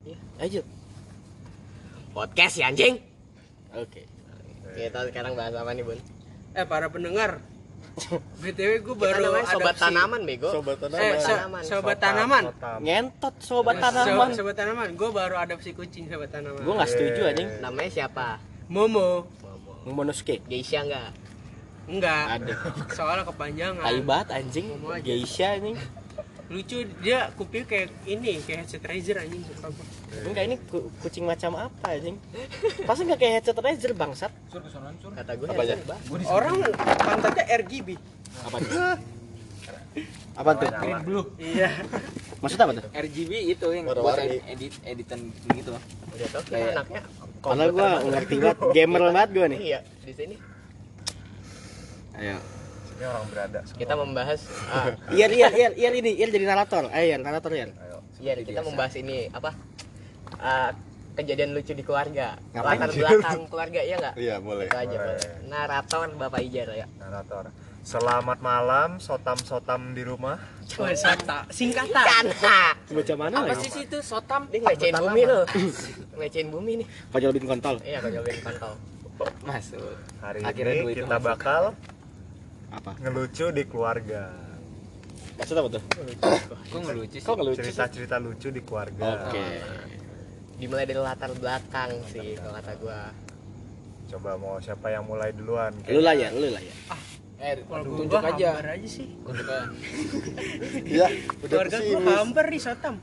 Iya, lanjut. Podcast ya anjing. Oke. Kita sekarang bahas apa nih, Bun? Eh para pendengar. BTW gue baru namanya sobat adopsi- tanaman, bego. Sobat Eh, tanaman. so- tanaman. sobat tanaman. Ngentot sobat So- tanaman. sobat tanaman. Gue baru adopsi kucing sobat tanaman. Gue nggak setuju anjing. Namanya siapa? Momo. Monosuke. Geisha enggak? Enggak. Ada. Soalnya kepanjangan. Tai banget anjing. Momo. Geisha anjing. Lucu dia kuping kayak ini, kayak headset Razer anjing suka gua. Enggak ini ku- kucing macam apa anjing? Pasti nggak kayak headset Razer bangsat. Kata gue Apa aja? Orang pantatnya RGB. Apa tuh? Apa tuh? Green blue. Iya. Maksudnya apa tuh? RGB itu yang buat edit editan gitu loh. Udah tau kita Kayak- anaknya. Padahal gue ngerti banget, gamer banget gue nih. Iya, di sini Ayo. Ini orang berada. semua. kita membahas ah, Iya, iya, iya, iya ini, iya jadi narator. Ayo, Ian, narator. Ayo. iya kita membahas ini apa? Ah, kejadian lucu di keluarga. Ngapain? Latar belakang keluarga iya enggak? Iya, boleh. Itu aja, Boleh. boleh. Narator Bapak Ijar ya. Narator. Selamat malam, sotam-sotam di rumah. Coba sata. Singkatan. Baca mana Apa lagi? sih itu sotam? Dia ngelecehin bumi loh. ngelecehin bumi nih. Kojol bin kontol. Iya, kau jawabin kontol. Masuk. Hari Akhirnya ini kita masuk. bakal Apa? ngelucu di keluarga. Maksudnya apa tuh? Kok ngelucu sih? Kok nggak lucu? sih? Cerita-cerita lucu di keluarga. Oke. Dimulai dari latar belakang sih kalau kata gua. Coba mau siapa yang mulai duluan? Lu lah ya, lu lah ya. Eh, Kalau gua tunjuk gua aja. hambar aja sih. Aja. Iya, Keluarga gua hambar nih sotam.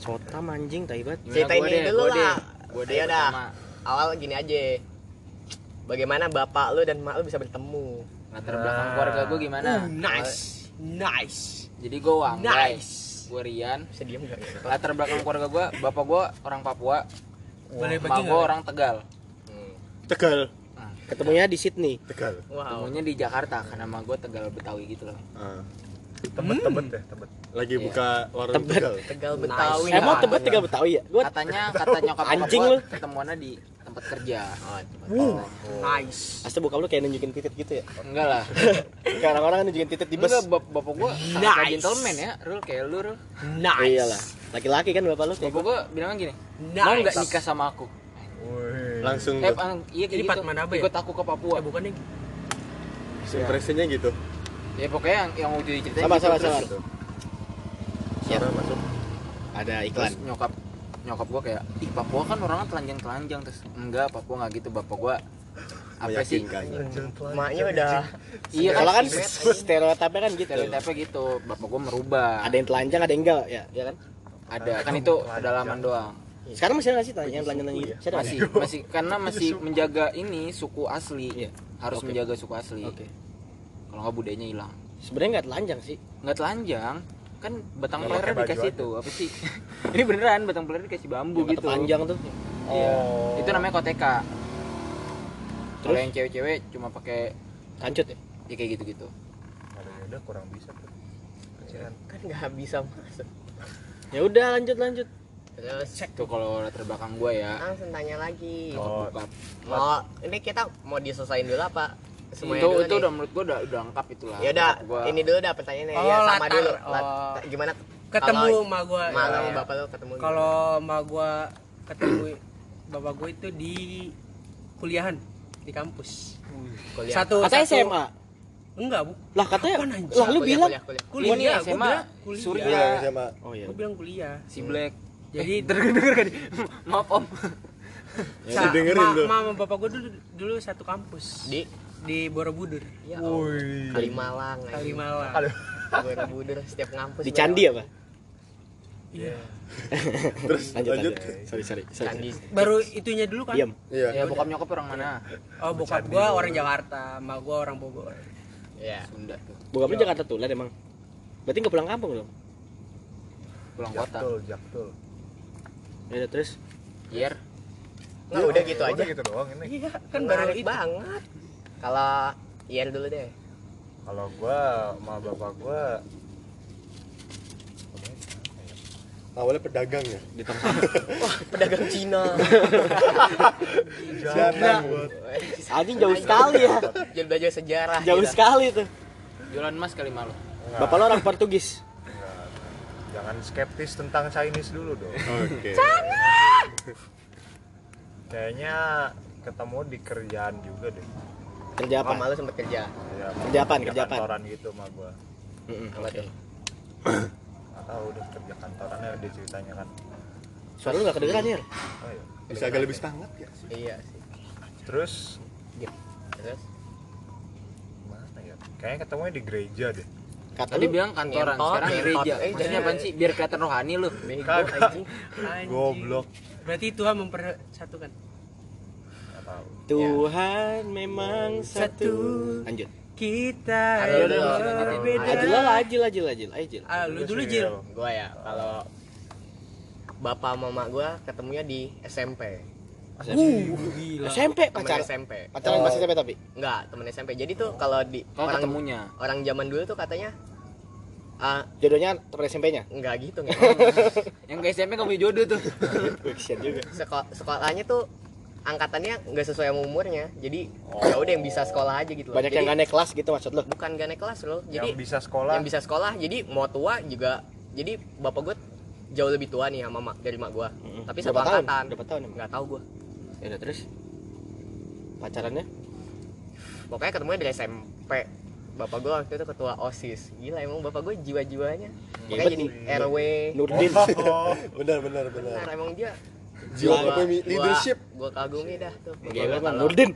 Sotam anjing, tai banget. Cerita ini dulu gua deh. lah. Ayo dah. Awal gini aja. Bagaimana bapak lu dan mak lu bisa bertemu? Latar belakang keluarga gue gimana? Uh, nice. Nice. Jadi gue Wanggai. Nice. Gue Rian. Bisa diem gak? Latar belakang keluarga gue, bapak gue orang Papua, Boleh bagi gue orang Tegal. Hmm. Tegal. Ah. Ketemunya di Sydney. Tegal. Wow. Temunya di Jakarta karena emak gue Tegal Betawi gitu loh. Tebet-tebet ya, tebet. Lagi Iya. buka warung Tebet. Tegal. Tegal Betawi. Emang Iya. tebet Tegal Betawi ya? Gua Katanya kata nyokap Anjing lu. ketemuannya di tempat kerja. Oh, coba. Uh, nice. Pasti bokap lu kayak nunjukin titit gitu ya? Enggak lah. Kayak orang-orang nunjukin titit di bus. Enggak, bap bapak gue sangat Nice. gentleman ya, Rul kayak lu, Rul. Nice. Iyalah. Laki-laki kan bapak lu kayak Bapak gua. gue bilangnya gini, Nice. mau nggak nikah sama aku? Wih. Langsung Eh, iya kayak Ini gitu. Manaba ya? Ikut aku ke Papua. Eh, bukan nih. impresinya gitu. Ya pokoknya yang yang udah diceritain Sabar, gitu, terus sabar. Suara masuk. Ada Terus iklan. nyokap nyokap gua kayak, ih Papua kan orangnya telanjang-telanjang. Terus enggak Papua nggak gitu bapak gua apa sih? Meyakinkan. Maknya udah iya Kalau kan Simet, stereotipnya kan gitu. stereotipnya gitu. Bapak gua merubah. Ada yang telanjang, ada yang enggak ya, ya kan? ada. Kan itu pedalaman doang. Sekarang masih ada nggak sih telanjang telanjang gitu? Masih ada masih masih. Karena masih menjaga ini suku asli. Iya. harus menjaga suku asli. Oke. kalau nggak budayanya hilang. Sebenarnya nggak telanjang sih. nggak telanjang kan batang Nggak pelernya dikasih aja. itu apa sih ini beneran batang peler dikasih bambu Yang gitu panjang tuh. Iya. Oh. itu namanya koteka kalau Terus? yang cewek-cewek cuma pakai Kancut ya? ya kayak gitu-gitu Kalau ya udah kurang bisa tuh. Kecilan. kan nggak bisa masuk. Ya udah lanjut lanjut. Terus itu kalau latar belakang gua ya langsung tanya lagi. Oh, Mau ini kita mau diselesain dulu apa? Semuanya itu dulu itu nih? udah menurut gua udah udah lengkap itulah Ya udah, ini dulu dah pertanyaannya Oh, ya sama latar. dulu. Oh. Lat- gimana Ketemu sama gua. malam ya, sama ya. bapak lu ketemu? Kalau sama gua ketemu bapak gua itu di kuliahan di kampus. kuliah Satu Katanya satu- SMA. Enggak, Bu. Lah katanya Apaan, anjing? lah lu Kuliah, bilang kuliah, kuliah. Kuliah, gua SMA, kuliah. Surya. Iya, sama. Oh iya. Gua bilang kuliah. si Black Jadi denger denger kan maaf om Ya, didengerin ma- tuh. Mama bapak gua dulu, dulu satu kampus di di Borobudur, ya Allah. Kalimalang. Kalimalang. Borobudur setiap ngampus Di Candi apa? Iya. Terus Lanjut lanjut. lanjut. Sorry sorry. sorry. Candi Baru itunya dulu kan? Diam. Iya. ya bokap nyokap orang mana Oh, bokap gua orang Jakarta, mak gua orang Bogor. ya Sunda tuh Bokap lu Jakarta Tulen emang. Berarti nggak pulang kampung dong? pulang kota Jaktul, jaktul. Ya udah terus. Yer nggak udah gitu Udah aja gitu doang ini. Iya, kan baru banget kalau Ian dulu deh Kalau gua sama bapak gua Awalnya pedagang ya. Di tong pedagang Cina Jangan buat. Anjing jauh sekali ya. jadi belajar sejarah Jauh gitu. sekali tuh. jualan emas kali malu Bapak lu orang Portugis. jangan skeptis tentang Chinese dulu dong Oke. kayaknya ketemu di kerjaan juga deh Kerja apa apa? malu sempet kerja ya, Kerja apaan? Kerja apaan? kantoran gitu sama gua apa oke. tuh nggak tahu udah kerja kantorannya dia ceritanya kan Suara lu gak kedengeran ya? oh iya Bisa agak lebih semangat ya sih? iya sih terus terus mana ya kayaknya ketemunya di gereja deh Kata Tadi lu bilang kantoran, Ngentot, sekarang ngentot. gereja. Eh, Maksudnya jangan. apaan sih? Biar kelihatan rohani lu. goblok Berarti Tuhan mempersatukan. Tahu Tuhan memang satu. Satu. Lanjut. Kita berbeda. Ajil lah, ajil, ajil, ajil, ajil. Ah, lu dulu Jil. Gua ya kalau bapak mama gua ketemunya di SMP Uh, gila. SMP pacar. SMP Pacaran masih SMP tapi. enggak temen SMP jadi tuh kalau di Kalau orang ketemunya. orang zaman dulu tuh katanya ah Jodohnya temen SMP-nya. enggak gitu nggak Yang ke SMP kamu jodoh tuh. Kesian juga. Seko- sekolahnya tuh angkatannya nggak sesuai sama umurnya. Jadi ya udah yang bisa sekolah aja gitu loh. Banyak jadi, yang gak naik kelas gitu maksud lu. bukan gak naik kelas loh. Jadi yang bisa sekolah. yang bisa sekolah. Jadi mau tua juga. Jadi bapak gue jauh lebih tua nih sama mak dari mak gue Mm-mm. tapi satu Berapa tahun? angkatan. Berapa tahun nggak tahu gue Ya udah terus. Pacarannya? pokoknya ketemunya dari SMP bapak gue waktu itu ketua osis. Gila emang bapak gue jiwa-jiwanya. Makanya jadi RW Nurdin. Oh, benar benar benar. benar emang dia Jiwa Gua- leadership. gua kagumi dah tuh kalau- Nurdin.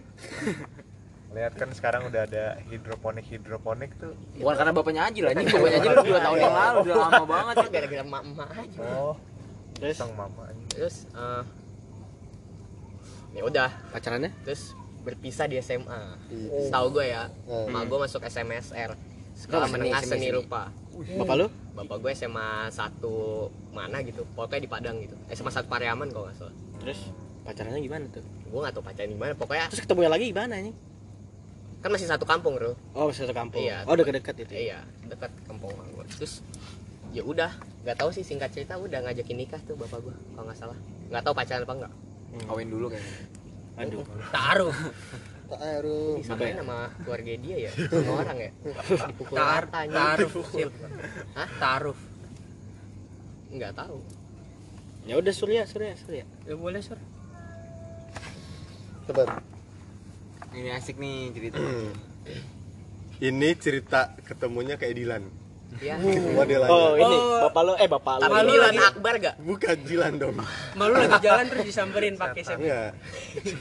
lihat kan sekarang udah ada hidroponik hidroponik tuh Bukan karena bapaknya Ajil anjing, bapaknya Ajil 2 tahun yang lalu, udah lama banget. Kok gara-gara emak-emak aja oh Terus sang mama anjing. terus eh, ya udah pacarannya? terus berpisah di SMA Iya. setahu gue ya Hmm. emak gue masuk SMSR sekolah menengah seni- seni seni? rupa Bapak lu? bapak gue SMA satu mana gitu pokoknya di Padang gitu SMA satu Pariaman kalau nggak salah Terus pacarannya gimana tuh? gue nggak tahu pacaran gimana pokoknya Terus ketemu lagi gimana nih? kan masih satu kampung bro Oh, masih satu kampung. Iya. Oh, dekat-dekat itu. iya dekat kampung gue terus ya udah nggak tahu sih singkat cerita udah ngajakin nikah tuh bapak gue kalau nggak salah nggak tahu pacaran apa enggak Kawin dulu kayaknya. Aduh. Taruh. Tak aru. disamain sama keluarga dia ya sama orang ya dipukul Tar taruh. Sil. Hah? Taruh. nggak tahu Ya udah Surya, Surya, Surya. Ya boleh, Sur. Sabar. Ini asik nih cerita. Ini cerita ketemunya kayak Dilan. Ya dia lain. Oh, ini Oh. bapak lu eh bapak lu. tapi lagi. Akbar gak Bukan Dilan dong. Malu lagi jalan terus disamperin pakai SMP. Enggak.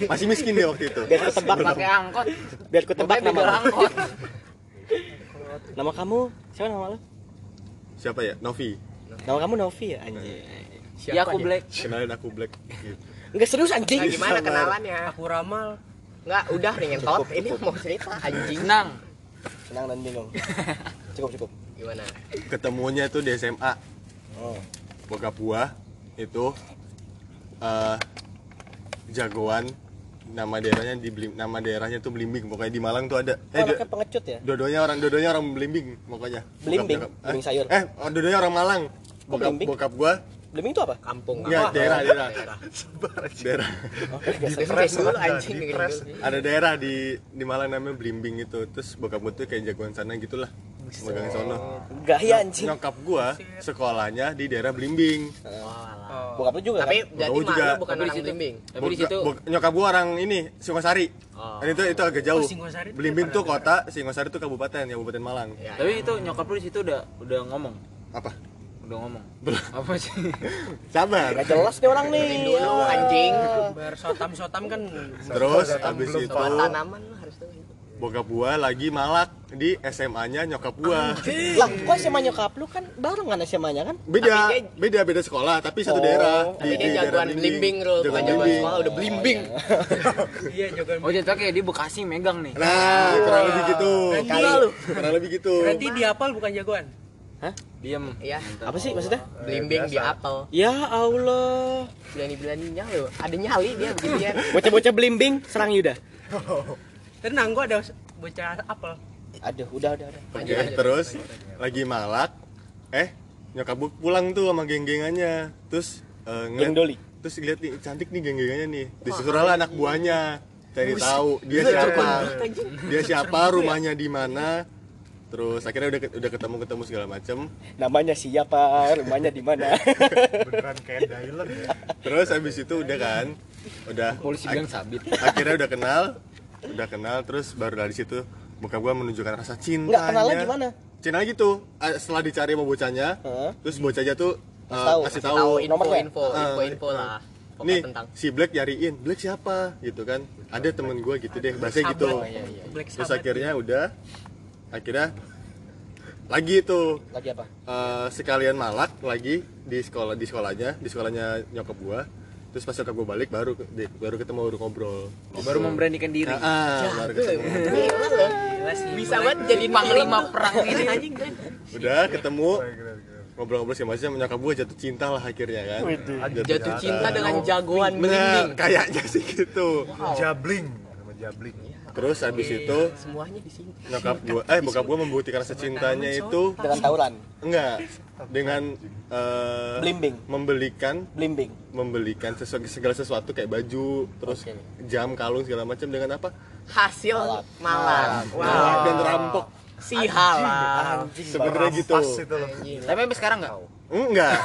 Masih miskin dia waktu itu. Biar ku tebak Pakai angkot. biar ku tebak Pokoknya nama angkot. nama kamu. Siapa nama lu? Siapa ya? Novi. Nama kamu Novi ya anjing. Ya aku black. Kenalin aku Black. Gitu. Enggak serius anjing. nah, gimana kenalannya Aku ramal. nggak udah ringin tot ini mau cerita anjing Senang. Senang dan bingung. Cukup cukup. Gimana Ketemunya itu di SMA. Oh. Bokap gua itu eh jagoan nama daerahnya di Blim- nama daerahnya tuh Blimbing pokoknya di Malang tuh ada Oh, eh do- pengecut ya? dodonya orang dodonya orang Blimbing pokoknya Blimbing? Bokap- Blimbing eh, sayur? eh oh, dodonya orang Malang bokap Blimbing? bokap gua Blimbing itu apa? kampung Enggak, apa? daerah, daerah. daerah daerah anjing di press. dulu. ada daerah di di Malang namanya Blimbing itu terus bokap gua tuh kayak jagoan sana gitulah megang sono Gaya anjing. nyokap gua sekolahnya di daerah Blimbing Oh. Bokap lu juga tapi kan? mak juga. bukan Tapi di orang situ- blimbing Tapi di situ nyokap gua orang ini Singosari oh dan itu itu agak jauh Oh, Singosari itu Blimbing tuh kota Singosari tuh kabupaten ya kabupaten Malang ya, Tapi ya. itu nyokap lu di situ udah udah ngomong. apa Udah ngomong. Belum. Apa sih? sabar Gak jelas nih orang nih. Dulu Ya. anjing Bar sotam-sotam kan terus abis itu tanaman lu harus tahu itu. Bokap gua lagi malak di SMA-nya nyokap gua Lah, kok SMA nyokap lu kan barengan SMA-nya kan? beda dia- beda beda sekolah tapi satu Oh. daerah tapi dia jagoan blimbing bro bukan jagoan sekolah udah blimbing iya jagoan. Oh jadi kayak di Bekasi megang nih. nah kurang lebih gitu Kali lu. kurang lebih gitu Berarti dihafal bukan jagoan. Diem. ya Apa sih maksudnya? blimbing di apel Ya Allah. berani beraninya lo ada nyali dia beginian Bocah-bocah blimbing serang Yuda. Tenang, gua ada bocah apel. Aduh, udah udah udah. Oke, terus lagi malak. Eh nyokap gua pulang tuh sama geng-gengannya. Terus eh, ngeliat- Geng Doli. terus lihat nih cantik nih geng-gengannya nih. Disuruh lah anak buahnya. Cari tahu dia siapa. dia siapa rumahnya di mana. Terus akhirnya udah udah ketemu ketemu segala macem. Namanya siapa rumahnya di mana? Beneran kayak Dylan ya. Terus habis itu udah kan udah polisi bilang sabit. akhirnya udah kenal udah kenal terus baru dari situ bokap gua menunjukkan rasa cinta nggak kenalnya gimana? Cinta gitu. Eh, setelah dicari sama bocahnya Heeh. terus bocahnya tuh tahu. kasih tahu. info nomornya? info Ah, info info lah pokoknya nih tentang. si Black nyariin Black siapa? Gitu kan. Ada temen gua gitu deh bahasanya gitu. Oh, iya, iya. Black terus akhirnya udah akhirnya lagi itu lagi apa? Eh, sekalian malak lagi di sekolah di sekolahnya di sekolahnya nyokap gua terus pas nyokap gua balik baru di- baru ketemu baru ngobrol. Baru memberanikan diri. Ah, baru ketemu. Gila loh. Gila sih. bisa banget jadi panglima perang ini. anjing kan udah ketemu. Ngobrol-ngobrol segala macam nyokap gua jatuh cinta lah akhirnya kan? Jatuh cinta. dengan jagoan melinding kayaknya sih gitu. Jabling sama Jabling terus habis itu semuanya di sini. nyokap gua eh bokap gua membuktikan rasa cintanya itu dengan tawuran? Enggak. Dengan eh, blimbing? membelikan blimbing? Membelikan sesuatu segala sesuatu kayak baju terus Oke. jam kalung segala macam dengan apa? Hasil malam. Wow. wow dan rampok. Si halal. Sebenarnya gitu. Tapi sampai sekarang nggak? Enggak.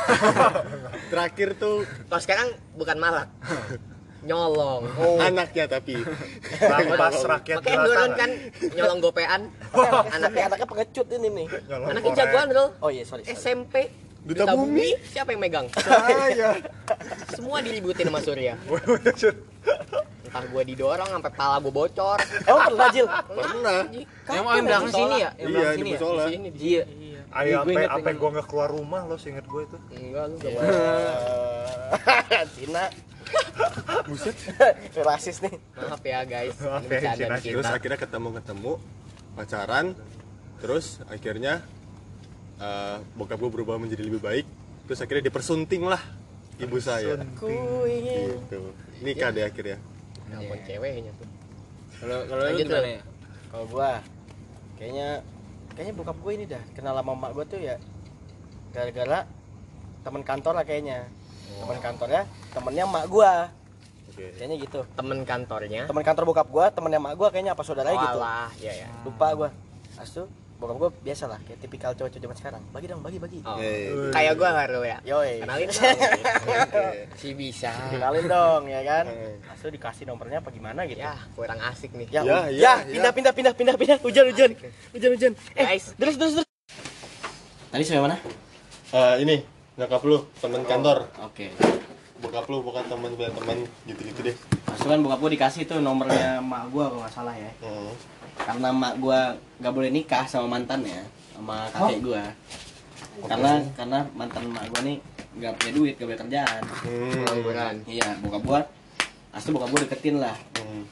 Terakhir tuh kalau sekarang bukan malak nyolong. Anaknya tapi. Rampas rakyat makanya jelata nurun kan nyolong gopean. Anaknya anaknya. pengecut ini nih. Nyolong anaknya jagoan bro oh iya sorry, sorry. SMP Duta Bumi. siapa yang megang? Saya. Semua diributin sama Surya. Entah gua didorong sampai pala gua bocor. Emang pernah Jil? Pernah. Yang mau yang belakang sini ya? yang iya belakang di sini ya? musola. Sini di iya. Ayo Gue sampai inget sampai gua nggak keluar rumah lo seinget gue itu. Enggak lu gak Eh, Cina buset. Rasis nih. Maaf ya guys. Maaf ya, Cina. terus kita akhirnya ketemu ketemu pacaran. Terus akhirnya eh, bokap gue berubah menjadi lebih baik. Terus akhirnya dipersunting lah ibu saya. Ku ingin gitu. Nikah deh akhirnya. Nelpon ceweknya tuh. Kalau kalau Lanjut, gimana ya kalau gua kayaknya kayaknya bokap gue ini dah kenal sama emak gue tuh ya gara-gara teman kantor lah kayaknya teman kantornya temennya emak gua. Oke. Kayaknya gitu. Temen kantornya? Teman kantor bokap gua temennya emak gua kayaknya apa saudaranya gitu. Walah, ya ya lupa gua. Astu bokap gua biasa lah kayak tipikal cowok-cowok zaman sekarang. Bagi dong bagi bagi. Oh. Eh, kayak gua baru ya? Yoi. Kenalin. Dong si bisa. Kenalin dong ya kan. Astu dikasih nomornya apa gimana gitu? Ya kurang asik nih. Ya, Ya, ya, ya, pindah pindah pindah pindah pindah. Hujan hujan. Hujan hujan. Eh guys. terus terus terus. Tadi sampai mana? Eh, ini nyokap lu temen kantor. Oke. Bokap lu bukan temen punya temen gitu-gitu deh. Astu kan bokap gua dikasih tuh nomornya emak gua kalau nggak salah ya. Hmm. karena emak gua nggak boleh nikah sama mantannya sama kakek gua. Karena karena mantan emak gua nih nggak punya duit nggak punya kerjaan. Hmm. pengangguran. Iya bokap gua asli bokap gua deketin lah. Hmm.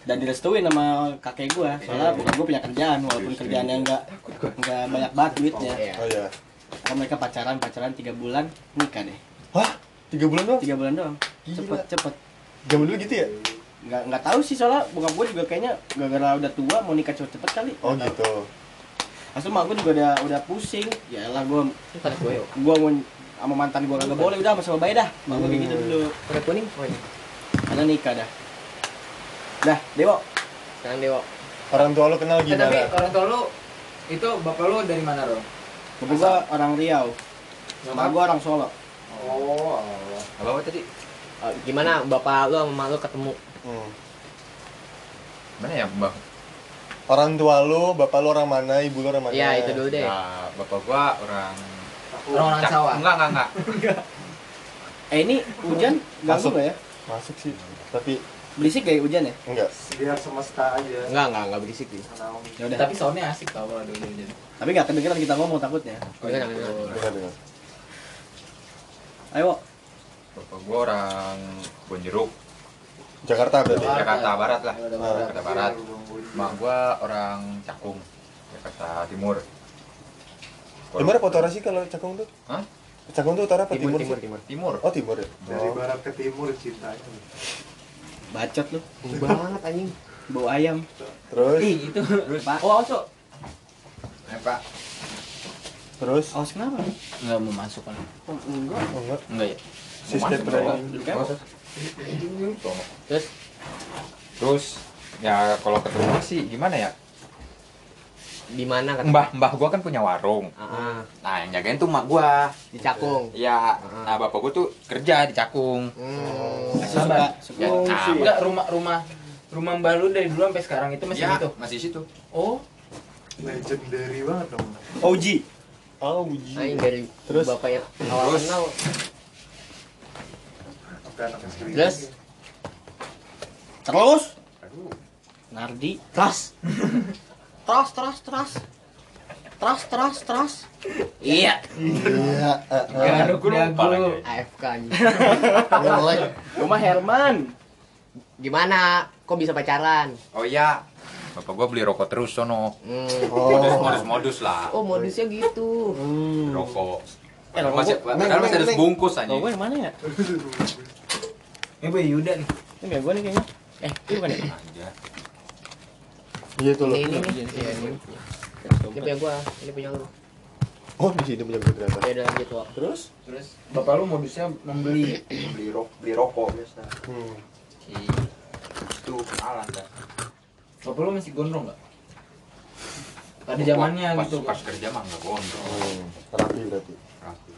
dan direstuin sama kakek gua soalnya bokap gua punya kerjaan walaupun kerjaannya nggak nggak banyak banget duitnya. Iya. oh ya karena mereka pacaran pacaran tiga bulan nikah deh. Hah? tiga bulan doang? tiga bulan doang. Cepet cepet. Zaman dulu gitu ya? nggak nggak tahu sih soalnya bokap gua juga kayaknya gara-gara udah tua mau nikah cepet cepet kali. Oh Nggak tahu. gitu Asli mak gua juga udah udah pusing. Ya lah gua Ini pada gue yuk gua mau sama mantan gua kagak boleh udah sama sama bayi dah. Mak gua kayak gitu dulu. Pada kuning oh ini? Karena nikah dah. Dah dewo. Sekarang dewa orang tua lu kenal Eh, tapi gimana? orang tua lu itu bapak lu dari mana Ro? Bapak gua orang Riau mak gua orang Solo Oh, Allah. Apa apa tadi? Eh, gimana bapak lu sama emak lu ketemu Hmm. Mana ya, Bang? orang tua lu bapak lu orang mana ibu lu orang mana ya itu dulu deh Nah, bapak gua orang Orang-orang Cak- sawah. Enggak, enggak, enggak. eh ini hujan ganggu Masuk. nggak ya masuk sih tapi berisik kayak hujan ya enggak biar semesta aja enggak enggak enggak berisik sih ya udah Tapi soundnya asik tau kalau dulu jadi. tapi nggak kedengeran kita ngomong takutnya oh, iya, iya. dengar ayo. Bapak gua orang Bonjeruk, Jakarta berarti Jakarta Barat lah. Ah. Jakarta Barat. Mak gua orang Cakung, Jakarta Timur. Gimana utara sih kalau Cakung tuh? Hah? Cakung tuh utara apa timur timur? timur timur Timur. Oh timur ya. dari barat ke timur cintanya bacot lu. Bau banget anjing. Bau ayam. Terus? Ih itu. Pak. Oh Wo. Eh, Pak. terus? Awas kenapa? Enggak mau masuk kan. oh, enggak. Oh, enggak. Enggak ya? si skate berani. terus? Terus? Ya kalau ketemu sih gimana ya? Di mana kan Mbah, mbah gua kan punya warung. Ah, Nah, yang jagain tuh mak gua. di Cakung Iya. Nah, bapak gua tuh kerja di Cakung. hmm. Sabar. Ya, nah, enggak rumah rumah rumah mbak lu dari dulu sampai sekarang itu masih ya, gitu masih situ. oh legendary banget dong OG Oh, uji. Aing dari Terus? bapak yang awal Terus? kenal terus terus Aduh. Nardi terus terus terus terus terus terus terus iya Iya. garuk Gua lupa dagu lagi. AFK anjing. Nge-like. rumah Herman gimana kok bisa pacaran Oh iya. Bapak gua beli rokok terus sono. hmm. Modus modus modus lah. oh modusnya gitu Rokok. Eh, rokok masih, gua- padahal masih ada Neng, neng, sebungkus aja. gue yang mana ya? ini bu Yuda nih Ini gue nih kayaknya Eh, ini bukan ya? Iya tuh lo. ini ini nih Iya, ini ini punya gua ini punya lu Oh, di sini punya gue ternyata. ya udah lanjut Wak. Terus? Terus bapak lu modusnya membeli beli rok beli rokok biasa. Hmm. Itu kenalan dah. Bapak lu masih gondrong nggak? Pada zamannya Pas- gitu. pas kerja mah nggak gondrong Hmm. Rapi berarti. Rapi.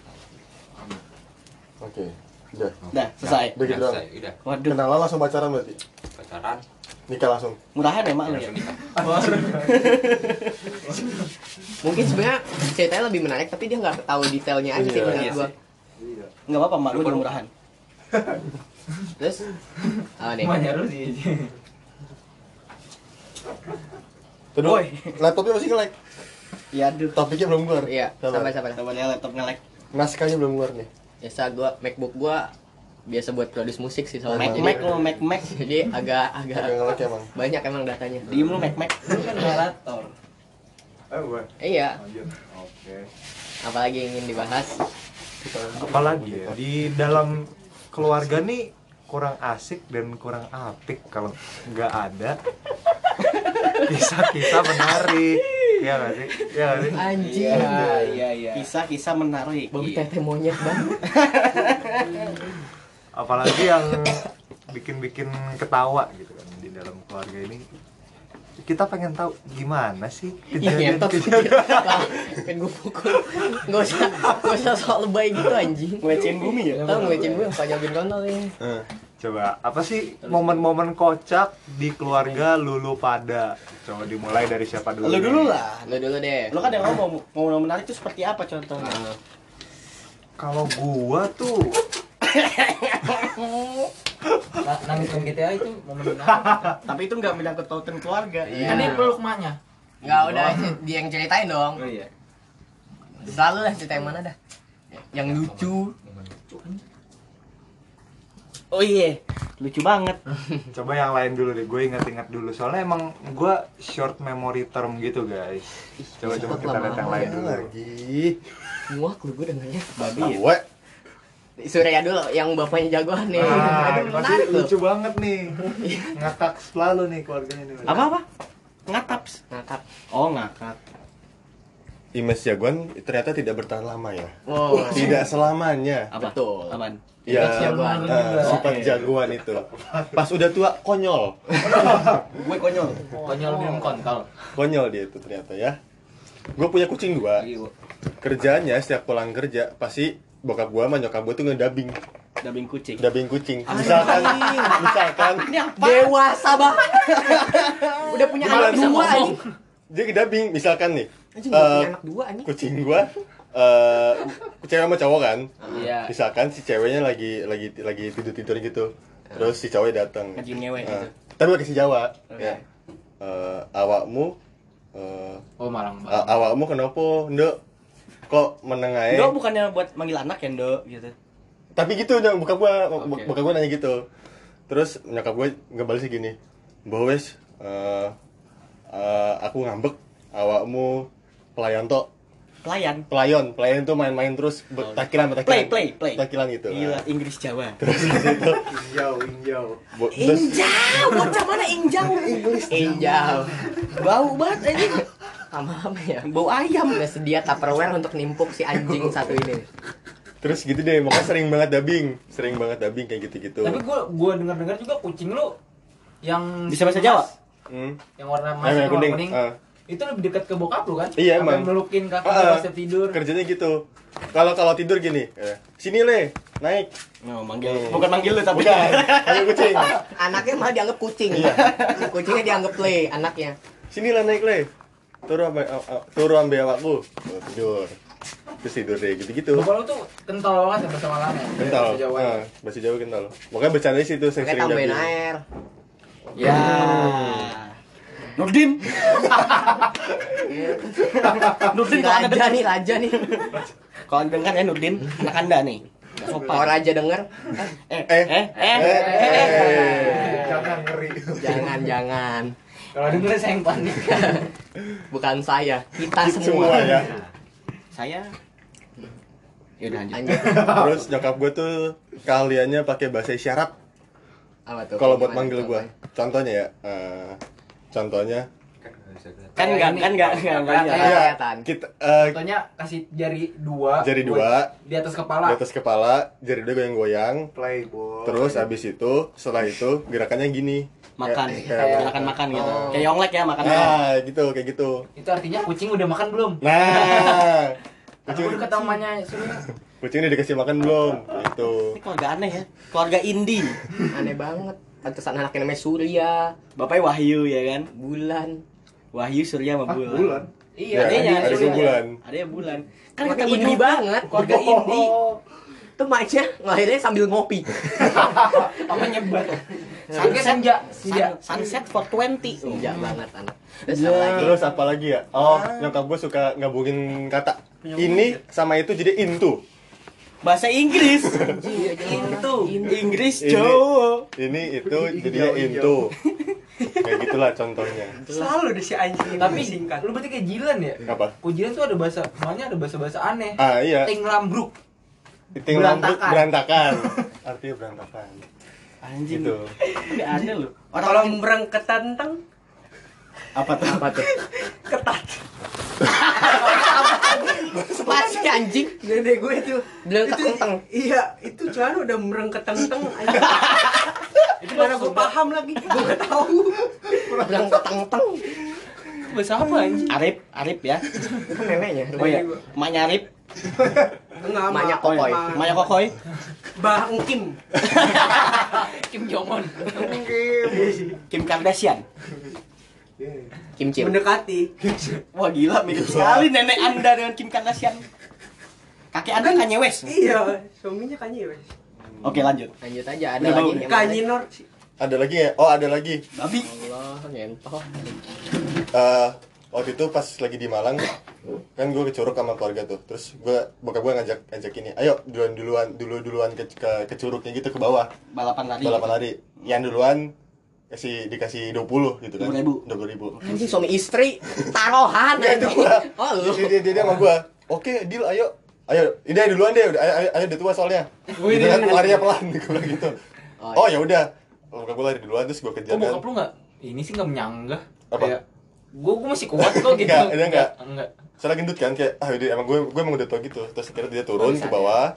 Oke. Udah. Udah, selesai Udah gitu Udah, Waduh, Kenalan langsung pacaran berarti. pacaran Nikah langsung. murahan ya mak lu ya? langsung nikah. Mungkin sebenarnya ceritanya lebih menarik tapi dia nggak tahu detailnya aja sih Iya. menurut Iya gua. Nggak apa-apa mak, gue udah murahan terus? Apa nih. Emaknya lu sih. Laptopnya masih nge-like. Ya aduh. Topiknya belum keluar. iya Sabar. sabar sabar. Coba lihat laptop nge-lag Naskahnya belum keluar nih. biasa gua MacBook gua biasa buat produce musik sih soalnya Mac Mac lo, Mac Mac jadi agak agak emang. banyak emang datanya Diem lu Mac Mac Lu kan narator Eh, gue. Iya. Oke. apalagi yang ingin dibahas Apalagi ya di dalam keluarga nih kurang asik dan kurang apik kalau nggak ada kisah-kisah menarik. Iya nggak sih? Iya nggak sih? anjing iya iya Kisah-kisah menarik babi Iya. tete monyet banget Apalagi yang bikin-bikin ketawa gitu kan di dalam keluarga ini. Kita pengen tahu gimana sih ngentot kejadian-kejadian Lah, pengen gue pukul Gak usah, gak usah soal lebay gitu anjing Ngecin bumi ya? Tau ngecin gue yang panjangin kontol ini Coba, apa sih momen-momen kocak di keluarga Lulu pada? Coba dimulai dari siapa dulu? Lu nih? dulu lah Lu dulu deh Lu kan yang ngomong, mau menarik itu seperti apa contohnya? Kalau gua tuh Na- nangis GTA itu momen Tapi itu nggak menyangkut pautan keluarga. Iya. kan dia peluk maknya Nggak udah, dia yang ceritain dong. Oh iya. Selalu lah cerita yang mana dah. Yang lucu. Oh iya, lucu banget. Coba yang lain dulu deh, gue ingat-ingat dulu. Soalnya emang gua short memory term gitu guys. Coba coba kita lihat yang lain dulu. lagi. Muak lu gue dengernya. Babi. Ya? Surya dulu, yang bapaknya jagoan nih Ah, Aduh pasti menarik tuh lucu banget nih. Ngakak selalu nih keluarganya nih. Apa-apa? Ngataps Ngakak Oh ngakak Image jagoan ternyata tidak bertahan lama ya. Wow, Tidak selamanya. Apa? Betul. Apaan? Ya, jagoan. eh, sifat jagoan itu. Pas udah tua konyol. Gue konyol konyol minum kontol Konyol dia itu ternyata ya. Gue punya kucing dua. Iya, Kerjanya setiap pulang kerja pasti bokap gua sama nyokap gua tuh ngedabing, Dabing kucing dubbing kucing. Misalkan, misalkan Ini apa? Dewasa banget Udah punya Gimana anak dua anjing dia ngedabing, misalkan nih, Anjing udah eh, punya anak dua anjing kucing gua eh cewek sama cowok kan. iya Misalkan si ceweknya lagi lagi lagi tidur tidur gitu, terus si cowok datang. Ngewe Eh, gitu tapi pakai si Jawa. Oke. Ya. Eh, awakmu eh, oh malang a- awakmu kenapa nduk kok menengahe Ndo bukannya buat manggil anak ya Ndo gitu. Tapi gitu nyok bokap gua Oke. bokap gua nanya gitu. Terus nyokap gua ngebales gini bahwa wes eh, eh, aku ngambek awakmu pelayan tok. Pelayan? Pelayon pelayan tuh main-main terus be- takilan Play, takilan. Play, play takilan gitu. Gila, Nah, Inggris Jawa. Terus di situ. Injau, injau. bo- Injau, bocah mana injau? Injau. Bau banget aja Lama-lama ya Bau ayam Udah sedia tupperware untuk nimpuk si anjing satu ini terus gitu deh makanya sering banget dubbing sering banget dubbing kayak gitu-gitu tapi gua gua dengar dengar juga kucing lu yang Bisa bahasa Jawa? hmm. yang warna emas itu warna kuning, kuning ah. Itu lebih dekat ke bokap lu kan? Iya, Sampai emang. melukin kaki Ah, pas dia tidur. kerjanya gitu kalau kalau tidur gini eh, sini le naik No, manggil. Bukan manggil lu tapi. bukan panggil kucing Anaknya malah dianggap kucing. Iya. Kucingnya dianggap play anaknya. sini lah naik le turu ambe turu ambe awakku Oh, tidur terus tidur deh gitu gitu Bapak lu tuh kental banget ya bahasa Malangnya. kental Bahasa Jawa. Nah, bahasa Jawa kental makanya bercanda sih itu sering Kayak sering tambahin jadi air. Ya. Nurdin. Nurdin kalau anda Raja nih, raja nih. kalau anda dengar ya Nurdin, anak anda nih. Nggak Kalau Sopan. raja denger, Eh, Eh. eh, eh, eh, eh, eh. Jangan ngeri. jangan jangan. Kalau denger saya yang panik. Bukan saya, kita semua semua. ya Saya. Ya udah lanjut. Lanjut. terus nyokap gue tuh kaliannya pakai bahasa isyarat Apa tuh? kalau buat manggil gue contohnya ya eh, contohnya Kan enggak, kan enggak, enggak banyak. Kayak Iya. kelihatan. kita eh, Contohnya kasih jari dua. Jari dua. Di atas kepala. di atas kepala jari dia goyang-goyang Playboy. terus abis itu setelah itu gerakannya gini Makan, Kayak- kayak- gerakan makan gitu. Oh. Kayak yonglek ya makan. nah gitu kayak gitu Itu artinya kucing udah makan belum? nah Aku kucing udah ketemuannya Surya. kucing ini dikasih makan belum gitu Ini keluarga aneh ya. Keluarga indie. Aneh banget. Pantesan anaknya namanya Surya, Bapaknya Wahyu ya kan. Bulan. Wahyu Surya sama Ah, Bulan. bulan. Iya, Ya, Adanya ada Surya. dua bulan. Adanya Bulan. Kan ketemu indie juga. banget. Keluarga indie. Tuh maknya ngelahirinnya sambil ngopi. Apa nyebat? Sunset, senja, senja. sun- sunset for 20. Senja banget anak. Terus apa lagi? terus apa lagi ya oh nyokap gue suka gabungin kata ini sama itu jadi into Bahasa Inggris. Itu Inggris Jawa. ini itu jadinya into kayak gitulah contohnya Selalu deh si anjing ini Tapi singkat. lu berarti kayak Jilan ya? apa Kok Jilan tuh ada bahasa, semuanya ada bahasa-bahasa aneh. ah iya Ting lambruk. Ting lambruk Berantakan. berantakan artinya berantakan Anjing. gitu Enggak ada loh. Kalau berangkat tentang apa tuh? Apa tuh? ketat. Spasi anjing. Gede gue tuh. Bilang Itu- ketenteng. Iya, itu jangan udah merengket tentang anjing. Itu mana gue paham lagi. Gue gak tahu. Bilang ketenteng. Bahasa apa anjing? Arif, Arif ya. Itu kan neneknya. Oh iya, emaknya Arif, Enggak, Emaknya Ma- Kokoy. Ma- emaknya Kokoy. Bah Kim. Kim Jong Un. Kim Kardashian. Kim Cil. Mendekati. Wah gila, mirip sekali nenek anda dengan Kim Kardashian. Kakek anda Kanye West. Iya, suaminya Kanye West. Oke lanjut. Lanjut aja ada Udah lagi? Kanye Nor. ada lagi ya oh ada lagi Babi. Allah ngentot. Eh, waktu itu pas lagi di Malang kan gue ke Curug sama keluarga tuh terus gue bokap gue ngajak ngajak ini ayo duluan duluan dulu duluan ke, ke, ke Curugnya gitu ke bawah Balapan lari. balapan lari yang duluan kasih dikasih 20 gitu kan 20.000. 20 ribu Anjing suami istri taruhan Ya, itu gua. Oh lu. dia, dia, dia, sama gue oke deal ayo ayo ini ayo duluan deh udah ayo, ayo, ayo udah tua soalnya gitu kan dia- larinya pelan gue gitu Oh, oh ya udah bokap gue lari duluan terus gue kejar Oh, kan bokap lu nggak? Ini sih nggak menyanggah. Apa? Kayak, gua, gua masih kuat kok gitu. Nggak, dia nggak. Enggak. soalnya gendut kan kayak ah udah emang gue gue emang udah tua gitu terus akhirnya dia turun ke bawah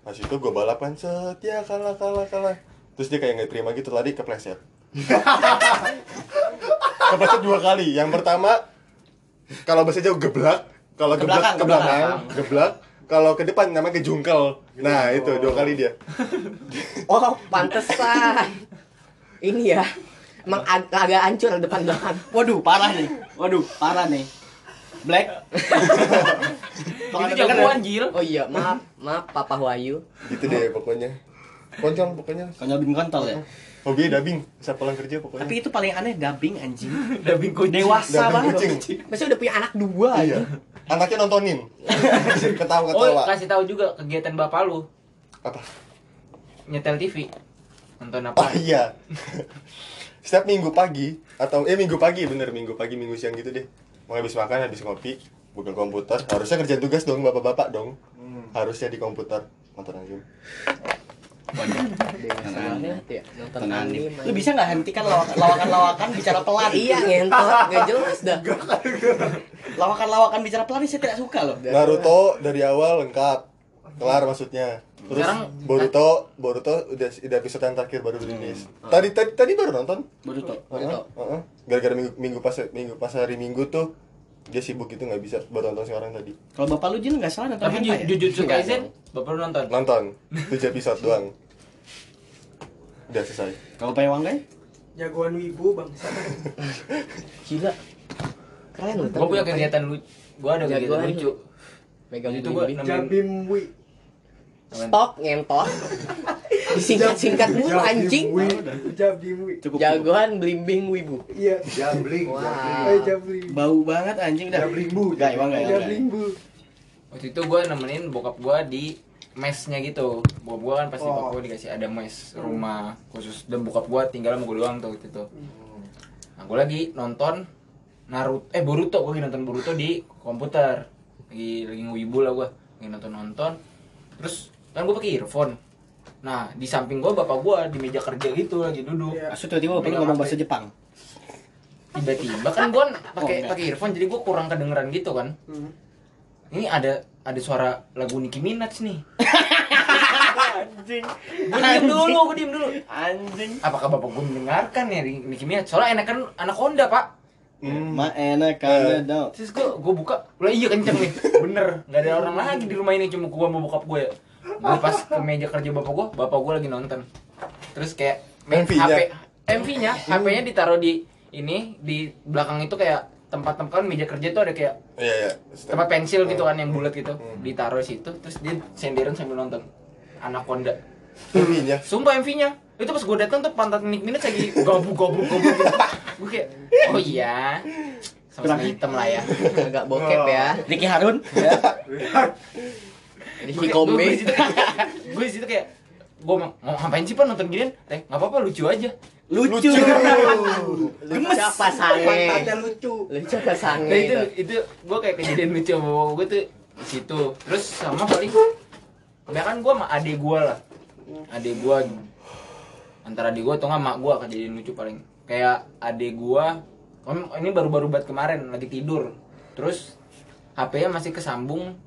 pas itu gue balapan set ya kalah kalah kalah terus dia kayak nggak terima gitu lari kepleset kepleset dua kali yang pertama kalau bahasa jauh geblak kalau Ke geblak ke ke belakang. geblak kalau ke depan namanya kejungkel nah itu dua kali dia Oh, pantesan. Ini ya. Emang ag- agak hancur depan belakang. Waduh, parah nih. Waduh, parah nih. Black. Itu jagoan Jil. Oh iya, maaf, maaf Papa Wahyu. gitu deh pokoknya konyol pokoknya Konyol bin kontol ya. hobi dubbing bisa pulang kerja pokoknya Tapi itu paling aneh dubbing anjing. Dubbing kucing. Dewasa banget. kucing. Masih udah punya anak dua iya anjing. anaknya nontonin ketawa Oh, kasih tahu juga kegiatan bapak lu. apa Nyetel TV. Nonton Oh apa? iya. Setiap minggu pagi atau eh minggu pagi bener minggu pagi minggu siang gitu deh. Mau habis makan habis ngopi buka komputer. Harusnya kerjaan tugas dong bapak-bapak dong. Harusnya di komputer. Nonton anime ya. Nonton anime. Lu bisa nggak hentikan lawakan- lawakan-lawakan bicara pelan? Iya ngentot, gak jelas dah. Lawakan-lawakan bicara pelan ini saya tidak suka loh. Naruto dari awal lengkap kelar maksudnya terus Sekarang- Boruto Boruto udah udah episode yang terakhir baru rilis tadi tadi tadi baru nonton Boruto. Boruto. Heeh, heeh. gara-gara minggu minggu pas minggu pas hari minggu tuh dia sibuk gitu nggak bisa baru nonton sekarang tadi Kalau bapak lu Jin nggak salah nonton Tapi hentai ya? Ju- Jujutsu Kaisen, bapak lu nonton? nonton tujuh episode doang udah selesai Kalau Pak Wanggai? Jagoan wibu bang. Gila. Keren loh. Gue punya kegiatan lucu. Gue ada kegiatan Jagoan. lucu. Megang Itu nemenin- Jabim wi. Stop ngentot. Disingkat-singkat mulu anjing. Cukup. Jagoan blimbing wibu. Iya. Jambling, Wah. Eh. Bau banget anjing dah. Jabling bu. Enggak, emang enggak. Jablim bu. Waktu itu gue nemenin bokap gue di mesnya gitu. Bokap gue kan pasti Oh. bokap gue dikasih ada mes rumah khusus dan bokap gue tinggal sama gue doang tuh waktu itu. Nah gue lagi nonton Naruto, eh Boruto, gue lagi nonton Boruto di komputer. Lagi lagi ngewibu lah gue, lagi nonton nonton. Terus kan gue pakai earphone. Nah di samping gue bapak gue di meja kerja gitu lagi duduk. Iya. Asu tiba-tiba lu ngomong bahasa Jepang. Tiba-tiba kan gue pakai Oh, pakai earphone jadi gue kurang kedengeran gitu kan. Hmm. Ini ada ada suara lagu Nicki Minaj nih. Anjing. Gue diem dulu, gue diem dulu. Anjing. Apakah bapak gue mendengarkan ya Nicki Minaj? Soalnya enak kan anak Honda pak. Hmm. Ma enak kan dong. Terus gue gue buka, lah iya kenceng nih, bener. Nggak ada orang lagi di rumah ini cuma gue sama bokap gue ya. Gue pas ke meja kerja bapak gue, bapak gue lagi nonton. Terus kayak main MV-nya. HP, MV-nya, HP-nya ditaruh di ini di belakang itu kayak tempat-tempat kan meja kerja tuh ada kayak iya iya tempat pensil gitu kan yang bulat gitu Hmm. ditaruh di situ terus dia senderan sambil nonton Anaconda ininya sumpah MV-nya itu pas gue datang tuh pantat Nick Minaj lagi gabuk gabuk gabuk gitu. gue kayak oh iya sama hitam lah ya Agak bokep ya. Ricky Harun. Ya. Ricky Kombe. gue situ kayak gue mau, mau ngapain sih pak nonton ginian eh nggak apa-apa lucu aja Lucu. Lucu apa sange? Lucu. Lucu apa sange? nah itu itu? itu gue kayak kejadian lucu sama bapak gue tuh di situ terus sama paling kan gue sama adik gue lah adik gue antara adik gue atau nggak mak gue kejadian lucu paling kayak adik gue ini baru-baru banget kemarin lagi tidur terus HP-nya masih kesambung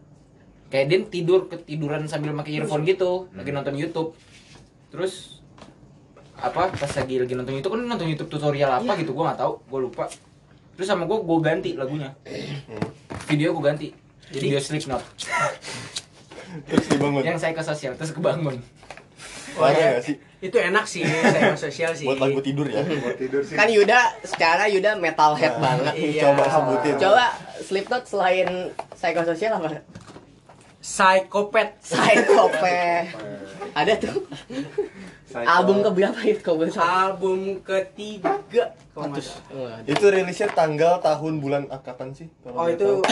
kayak dia tidur ketiduran sambil pakai earphone gitu lagi nonton YouTube. Terus apa pas lagi lagi nonton YouTube kan nonton YouTube tutorial apa gitu gue nggak tahu gue lupa. Terus sama gue gue ganti lagunya. Video gue ganti video Slipknot. Terus dibangun. Yang saya ke sosial terus kebangun. Parah nggak sih? Itu enak sih, saya sosial sih. buat lagu tidur ya? Buat tidur sih. Kan Yuda secara Yuda metalhead banget. Iya. coba sebutin. Coba Slipknot selain psikososial apa? Psikopat. Psychopath. Ada tuh. Album keberapa itu kau boleh? Album ketiga. Wah, itu rilisnya tanggal tahun bulan ah, kapan sih Kalau Oh itu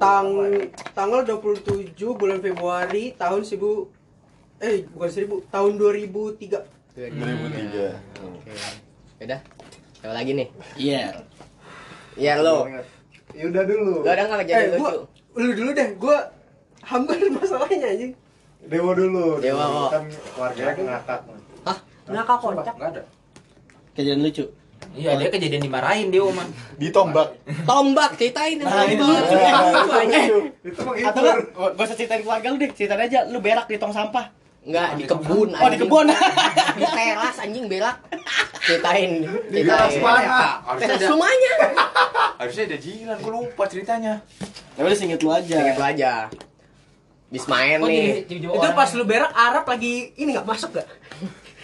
tang tanggal 27 bulan Februari tahun 1000 eh bukan 1000 tahun 2003 2003 Oke. Udah. Coba lagi nih. Iya. Ya lo. Ya udah dulu. Lo ada nggak kejadian eh gua lucu? Lu dulu deh gua hambar masalahnya anjing Dewa dulu. Dewa, dulu. Kan keluarganya ngakak. ngakak kocak nggak ada Kejadian lucu. iya dia kejadian dimarahin dia oma ditombak Tombak ceritain Nah, itu. Eh, Itu itu. enggak, gak usah ceritain keluarga lu deh, ceritain aja lu berak di. Enggak, kebun Oh, di anjing. kebun. Di teras anjing berak. Ceritain. Di teras mana? harusnya ada rumahnya. harusnya ada jilan gue lupa ceritanya Ya udah singkat lu aja. Ingat lu aja. Bis main Oh, nih. jadi- itu pas ya? lu berak Arab lagi ini nggak masuk gak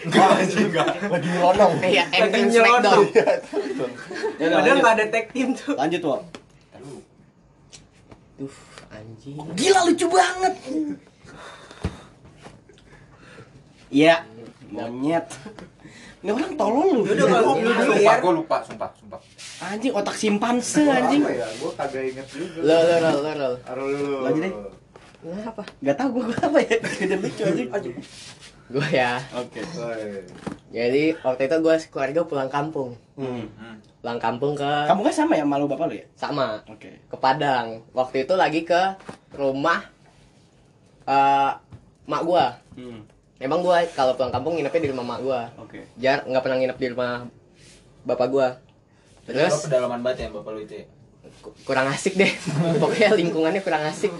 enggak anjing enggak lagi nyelonong Iya, Lagi nyelonong. Ya padahal lanjut. nggak ada tag team tuh Lanjut, Wak. Duh, anjing. Gila lucu banget. Iya, monyet. Ini orang tolol lu. Yaudah, kalau lu dulu sumpah ya gue lupa sumpah sumpah Anjing otak simpanse anjing. Apa ya? Gua kagak inget juga. Lo lo lo lo lo. Lanjut deh. Kenapa? Gak tau gue apa ya kejadian lucu anjing. Gue ya. Oke. Woi. Jadi waktu itu gue keluarga pulang kampung. hmm. Pulang kampung ke Kamu kan sama ya malu bapak lu ya? sama Oke. ke Padang. Waktu itu lagi ke rumah eh mak gua. Hmm. Emang gua kalau pulang kampung nginepnya di rumah mak gua. Oke. Jar nggak pernah nginep di rumah bapak gua. terus Terus pedalaman banget ya bapak lu itu ya ku- kurang asik deh. Pokoknya lingkungannya kurang asik.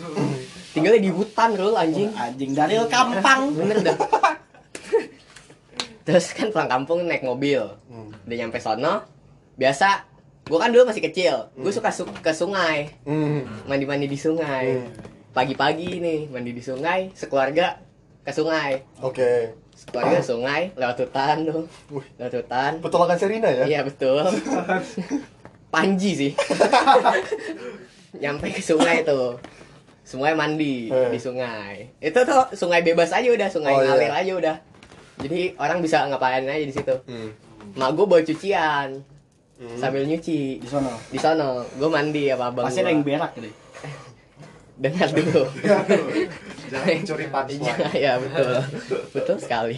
Tinggalnya di hutan loh anjing. Anjing Daril Kampang. Bener dah. Terus kan pulang kampung naik mobil. Hmm. Udah nyampe sono, biasa gue kan dulu masih kecil gue suka su- ke sungai Hmm. mandi-mandi di sungai pagi-pagi nih mandi di sungai sekeluarga ke sungai Oke. sekeluarga ke sungai lewat hutan tuh Wih. lewat hutan Petualangan Serina ya? iya betul Panji sih nyampe ke sungai tuh semuanya mandi Eh. di sungai itu tuh sungai bebas aja udah sungai Oh, iya. ngalir aja udah jadi orang bisa ngapain aja di situ Hmm. mak gue bawa cucian Hmm. sambil nyuci di sana di sono gue mandi sama abang pasti ada yang berak gitu dengar dulu. Jangan mencuri punchline. ya betul. Betul sekali.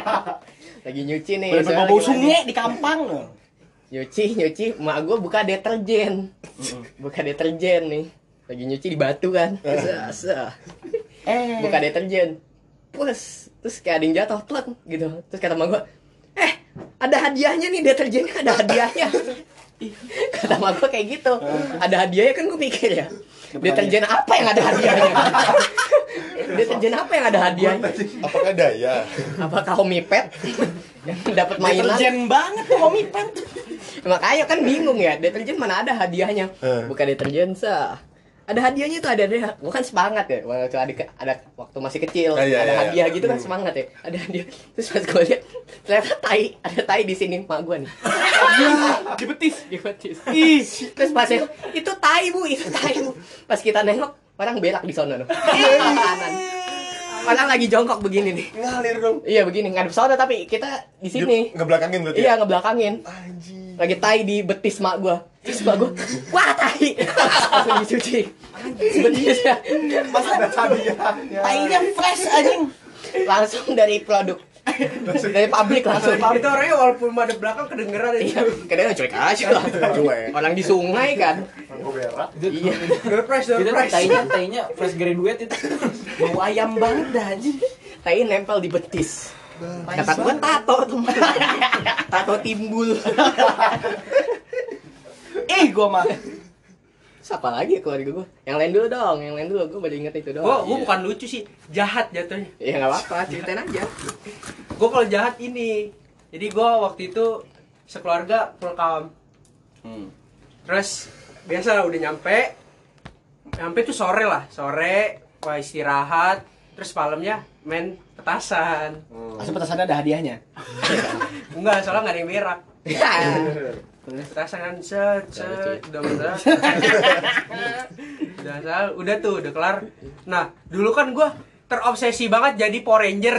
Lagi nyuci nih saya bau sungai di kampang loh. nyuci nyuci. Mak gue buka deterjen. Buka deterjen nih. Lagi nyuci di batu kan. Sah, sah. Eh, buka deterjen. Plus terus kayak ada yang jatuh plek gitu. Terus kata mak gue eh ada hadiahnya nih deterjennya ada hadiahnya. Kata mak gue kayak gitu. Ada hadiahnya kan gue mikir ya deterjen apa yang ada hadiahnya deterjen apa yang ada hadiahnya Apakah daya? apakah homipet yang dapat mainan deterjen banget tuh Homi Pen. makanya kan bingung ya deterjen mana ada hadiahnya Eh. bukan deterjen sah ada hadiahnya tuh ada ada gua kan semangat ya waktu ada ada waktu masih kecil Ah, iya, ada iya, hadiah iya. gitu kan semangat ya ada hadiah. Terus pas gue lihat ternyata tai ada tai di sini mak gua nih. Di betis. di betis. Ih. Terus pas ya, itu tai bu itu tai bu. Pas kita nengok orang berak di sana kanan. Orang lagi jongkok begini nih. Ngalir dong. iya begini ngadep sono tapi kita di sini. Ngebelakangin berarti. iya ngebelakangin. Anjing. Lagi tai di betis mak gua. Terus mak gua wah tai. Langsung dicuci. Betis ya. Mas ada hadiahnya. Tainya fresh anjing. langsung dari produk. Dari pabrik langsung. Itu orangnya walaupun madep belakang kedengeran iya kadang cuek aja lah orang di sungai kan. Gue iya. Itu price. tainya tainya fresh graduate itu. Bau ayam banget dah anjing. tai nempel di betis kata gua tato tuh tato timbul. Eh, gua mah. siapa lagi ya keluarga gua? Yang lain dulu dong yang lain dulu. Gua baru inget itu doang. Gua bukan lucu sih. Jahat jatuhnya. Ya nggak apa-apa. Ceritain aja. Gua kalau jahat ini. Jadi gua waktu itu sekeluarga pulang Hmm. terus biasa lah udah nyampe. Nyampe tuh sore lah. Sore wah istirahat terus malamnya main petasan. Masih petasannya ada hadiahnya. enggak soalnya nggak ada yang berak. Ya. petasan kan set set udah udah asal udah tuh udah kelar. Nah dulu kan gua terobsesi banget jadi Power Ranger.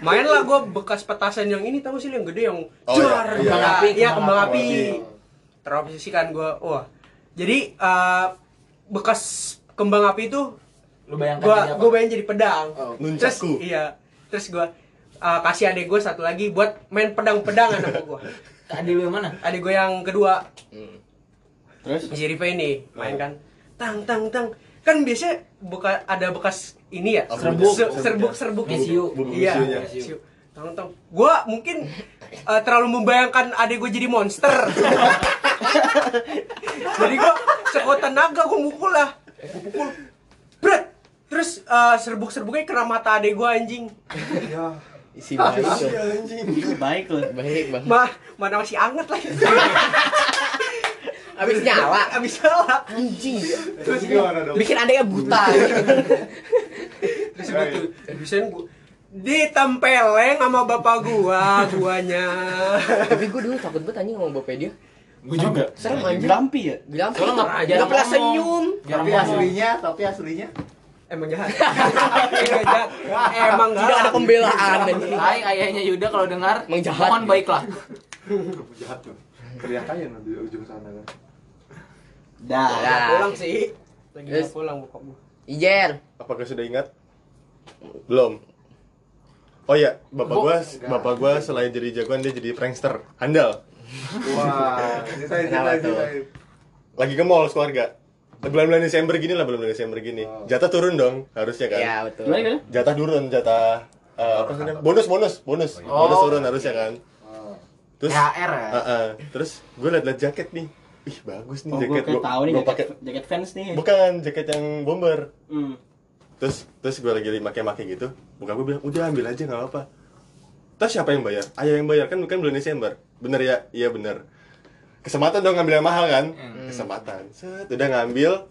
Main lah gue bekas petasan yang ini tahu sih yang gede yang Oh, jar iya, iya. kembang api iya kembang api terobsesi kan gue wah. Jadi eh, bekas kembang api itu Lu bayangkan gua jadi apa? gue pengen jadi pedang. Oh. terus iya. Terus gue uh, kasih adik gue satu lagi buat main pedang-pedangan sama gue Tadi lu yang mana? adik gue yang kedua. Terus? Si ini main kan. Tang tang tang. Kan biasanya buka ada bekas ini ya? Serbuk. Se- serbuk. serbuk. Bumbu iya. tang tang. Gue mungkin uh, terlalu membayangkan adik gue jadi monster. Jadi gue sekuat tenaga gue mukul lah. Gue pukul. Bret! Terus uh, serbuk serbuknya kena mata adik gue anjing. Ya. isi baik tuh Anjing. baik loh. baik banget. Mah mana masih anget lagi. Habis nyala. Abis salah anjing. Terus gimana dong? bikin adanya buta. Terus gue tuh bisain gue ditempeleng sama bapak gua guanya. Tapi gue dulu takut banget anjing sama bapak dia. Gue juga. serem anjing. Grampi ya? Bilang Soalnya nggak- nggak jarang pernah senyum. Tapi aslinya, tapi aslinya. Emang jahat Emang jahat emang tidak ada pembelaan anjing Hai ayahnya Yuda kalau dengar, Emang jahat. mohon baiklah. Jahat tuh. Teriak aja nanti di ujung sana kan. Dah. Pulang sih lagi Terus? mau pulang bokap gua Ijer Apakah sudah ingat? Belum. Oh iya, bapak gua bapak gua selain jadi jagoan dia jadi prankster handal. Wah, ceritain. Lagi ke mall keluarga. Bulan-bulan Desember gini lah, bulan-bulan Desember gini. Oh. Jatah turun dong, harusnya kan. ya betul Gimana gimana? Jatah turun, jatah eh, apa sih? Bonus, bonus, bonus. Oh. Bonus turun harusnya kan. Oh. Terus THR ya. Ah, ah. terus gue liat-liat jaket nih. Ih, bagus nih Oh, gue jaket. kayak tahu nih gua jaket, pakai jaket fans nih. bukan jaket yang bomber. Hmm. Terus terus gue lagi make-make gitu. Bukan gue bilang, "Udah ambil aja nggak apa-apa." terus siapa yang bayar ayah yang bayar kan bukan bulan Desember bener ya iya bener kesempatan dong ngambil yang mahal kan? Kesempatan. Set udah ngambil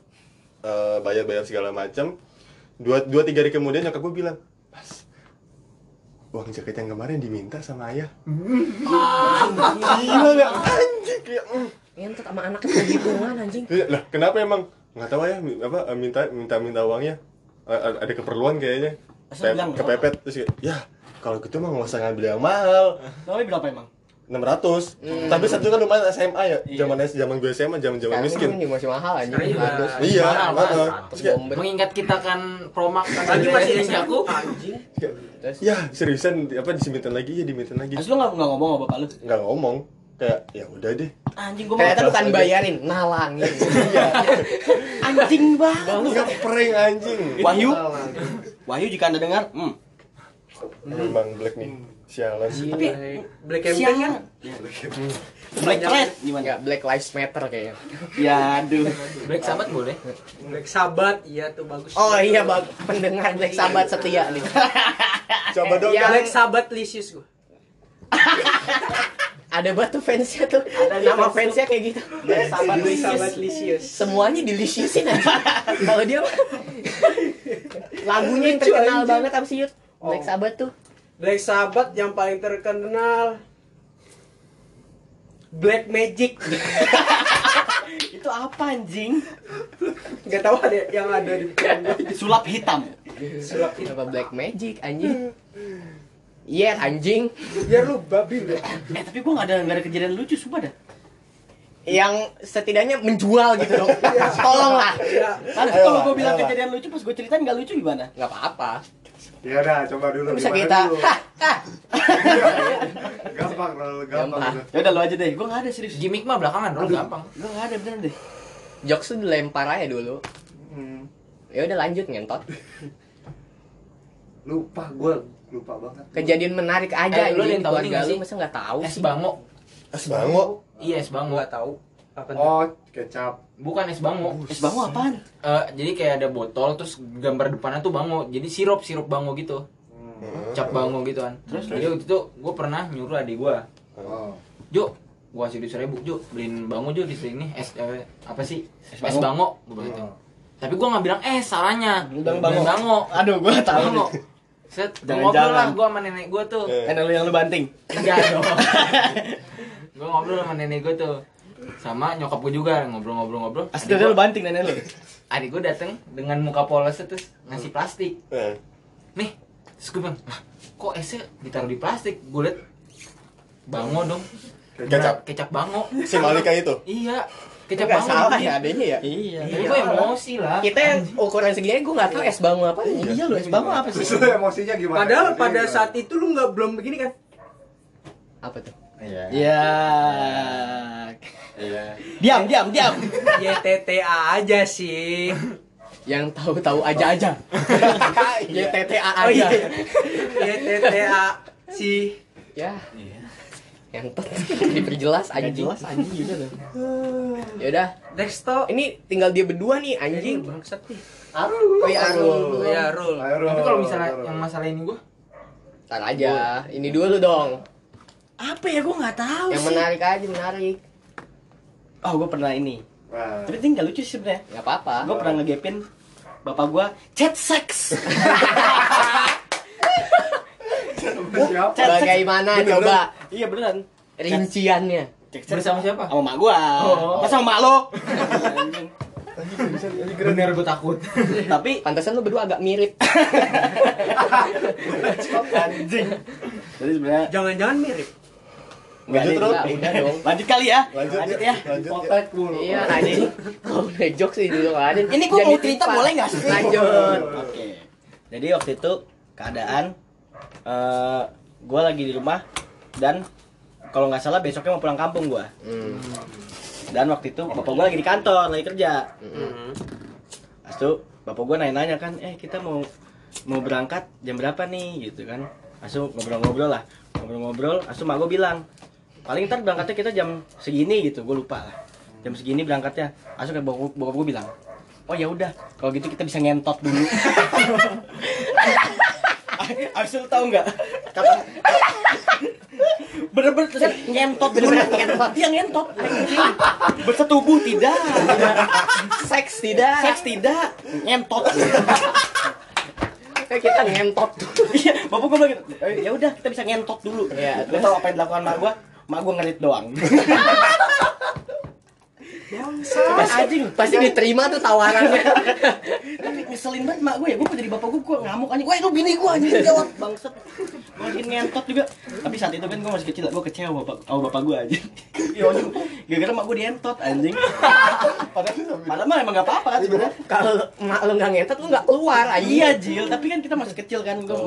eh, bayar bayar segala macam dua dua tiga hari kemudian nyokap gue bilang pas uang jaket yang kemarin diminta sama ayah. Gila ya anjing kayak mm. Ngentot sama anaknya perhitungan anjing. Iya, lah kenapa emang? Nggak tahu ya apa minta minta minta uangnya. Ada keperluan kayaknya. Pe- bilang kepepet terus ya kalau gitu mah nggak usah ngambil yang mahal. Tapi berapa emang? 600 tapi satu kan lumayan SMA ya Iya. zaman zaman gue SMA zaman zaman Sekarang miskin ini masih mahal anjing. Sekarang iya Mahal, mahal. mahal. terus kayak Bomber. Mengingat kita kan promak kan Lagi masih dari aku. anjing. Ya seriusan apa diminta lagi ya diminta lagi Terus lu nggak nggak ngomong sama bapak lu? nggak ngomong kayak ya udah deh Anjing gua ternyata mau bukan bayarin, nalangin. anjing banget. nggak prank anjing Wahyu, Wahyu jika anda dengar, hmm. emang black nih sialan Tapi Black campaign kan? Black Red gimana? Enggak, Black Lives Matter kayaknya. Ya aduh. Black Sabbath boleh. Black Sabbath, iya tuh bagus. Oh iya, bag pendengar Black Sabbath setia nih. coba dong Iya. kan Black Sabbath Licious gua. Ada batu fansnya tuh. Nama fansnya kayak gitu. Black Sabbath Black. Licious. Semuanya deliciousin aja. Kalau dia mah- lagunya yang terkenal banget apa sih Yud? Black Sabbath tuh. Black Sabbath yang paling terkenal Black Magic. Itu apa anjing? Gak tahu ada yang ada di Sulap hitam. sulap itu. Apa Black Magic anjing? Iya anjing. Biar lu babi lu. Eh tapi gua nggak ada nggak ada kejadian lucu sumpah dah. Yang setidaknya menjual gitu dong. Tolonglah. Ya, Nanti Ayo kalau gua bilang kejadian lucu pas gua ceritain nggak lucu gimana? Nggak apa-apa. Ya udah, coba dulu. Bisa kita dulu? gampang, gampang. Gampang. udah. Ya udah lu aja deh. Gua nggak ada serius. Gimik mah belakangan dong gampang. Gua nggak ada beneran deh. Jokes tuh dilempar aja dulu. Hmm, Ya udah lanjut ngentot. lupa, gue lupa banget. Kejadian menarik aja Eh, lu yang tahu keluarga nggak lu sih? masa nggak tahu Es sih? bango. es bango Iya es bango. gua tahu. Apa tuh? Oh, kecap. Bukan es bango. Es bango apaan? Eh, jadi kayak ada botol terus gambar depannya tuh bango. Jadi sirup sirup bango gitu. Hmm. Cap bango gitu kan. Terus jadi waktu itu gue pernah nyuruh adik gue. Oh. Jo, gua kasih duit seribu Jo, beliin bango Jo di sini es eh, apa sih? Es, bango. bango, gua bilang gitu. Tapi gua nggak bilang es, salahnya. Bilang bango. bango. Aduh, gua tahu Bango. nih. Set, gua Jangan-jangan. ngobrol lah gua sama nenek gua tuh. Eh. Kan lu yang lu banting. Enggak dong. gua ngobrol sama nenek gua tuh. Sama nyokap gua juga ngobrol-ngobrol-ngobrol. Asli lu banting nenek lu. adik gua dateng dengan muka polos terus ngasih plastik. Eh, Nih, terus gua bilang, "Lah, kok esnya ditaruh di plastik?" Gua liat bango dong. Kecap. Kecap bango. si Malika itu Iya, kecap bango. salah ya adanya ya. Iya. Tapi gue emosi lah. Kita yang ukuran segini gue nggak tahu es bango apa. Iya lu es bango apa sih? Lu emosinya gimana? Padahal pada gimana? saat itu lu nggak belum begini kan? Apa tuh? Iya. Iya. Iya. Diam, diam, diam. YTTA aja sih. Yang tahu-tahu aja aja. YTTA Oh aja. iya. YTTA sih. Ya. Yang diperjelas anjing. jelas anjing juga tuh. Ya udah, Dexto. ini tinggal dia berdua nih anjing. bangsat nih. Oh iya, Arul. Oh ya, Rul. Ayo, Tapi kalau misalnya yang masalah ini gue, Ntar aja, ini dulu dong. Apa ya gua nggak tahu Yang sih. menarik aja, menarik. Oh, gua pernah ini. Wah. Tapi ini nggak lucu sih sebenarnya. Gak apa-apa. Gua pernah ngegepin bapak gua chat sex. Chat sex. Bagaimana Beneran. coba Iya beneran. rinciannya? Chat sex bersama siapa? sama mak gua. Oh. Masa sama mak lo? Bener gue takut. Tapi Pantesan lu berdua agak mirip. anjing. Jadi sebenarnya Jangan-jangan mirip. Nggak Lanjut. Udah, dong. Lanjut kali ya. lanjut, Lanjut ya ya. lanjut ya Potek mulu. Iya, anjing. Kalau udah jokes sih dulu kan. Ini gua mau cerita boleh nggak sih? Lanjut. Oke. Jadi waktu itu keadaan eh gue lagi di rumah dan kalau nggak salah besoknya mau pulang kampung gue. Hmm. Dan waktu itu bapak gue lagi di kantor, lagi kerja. Hmm. Pas itu bapak gue nanya-nanya kan, eh kita mau mau berangkat jam berapa nih gitu kan. Asu ngobrol-ngobrol lah, ngobrol-ngobrol. Asu mak gue bilang, paling ntar berangkatnya kita jam segini gitu, gue lupa lah. Jam segini berangkatnya. Asu kayak bokap, bokap gue bilang, oh ya udah, kalau gitu kita bisa ngentot dulu. Abis itu tahu nggak? Kata bener-bener kan ngentot bener-bener ngentot dia ngentot bersetubuh tidak Seks tidak. seks tidak ngentot Eh, kita ngentot. iya bapak gue bilang gitu, "Eh, ya udah kita bisa ngentot dulu Iya, lu tau apa yang dilakukan mak gue mak gue ngerit doang. Pasti, pasti diterima tuh tawarannya. tapi ngeselin banget mak gue ya. Gue jadi bapak gue gue ngamuk anjing. Wah itu bini gue anjing jawab. Bangset lagi ngentot juga. Tapi saat itu kan gue masih kecil gue kecewa bapak sama bapak gue aja ya anjing. Gara-gara mak gue dientot anjing. Padahal mah emang gak apa-apa kan sebenarnya. Kalau mak lu nggak ngentot lu nggak keluar aja. Iya Jil, tapi kan kita masih kecil kan gue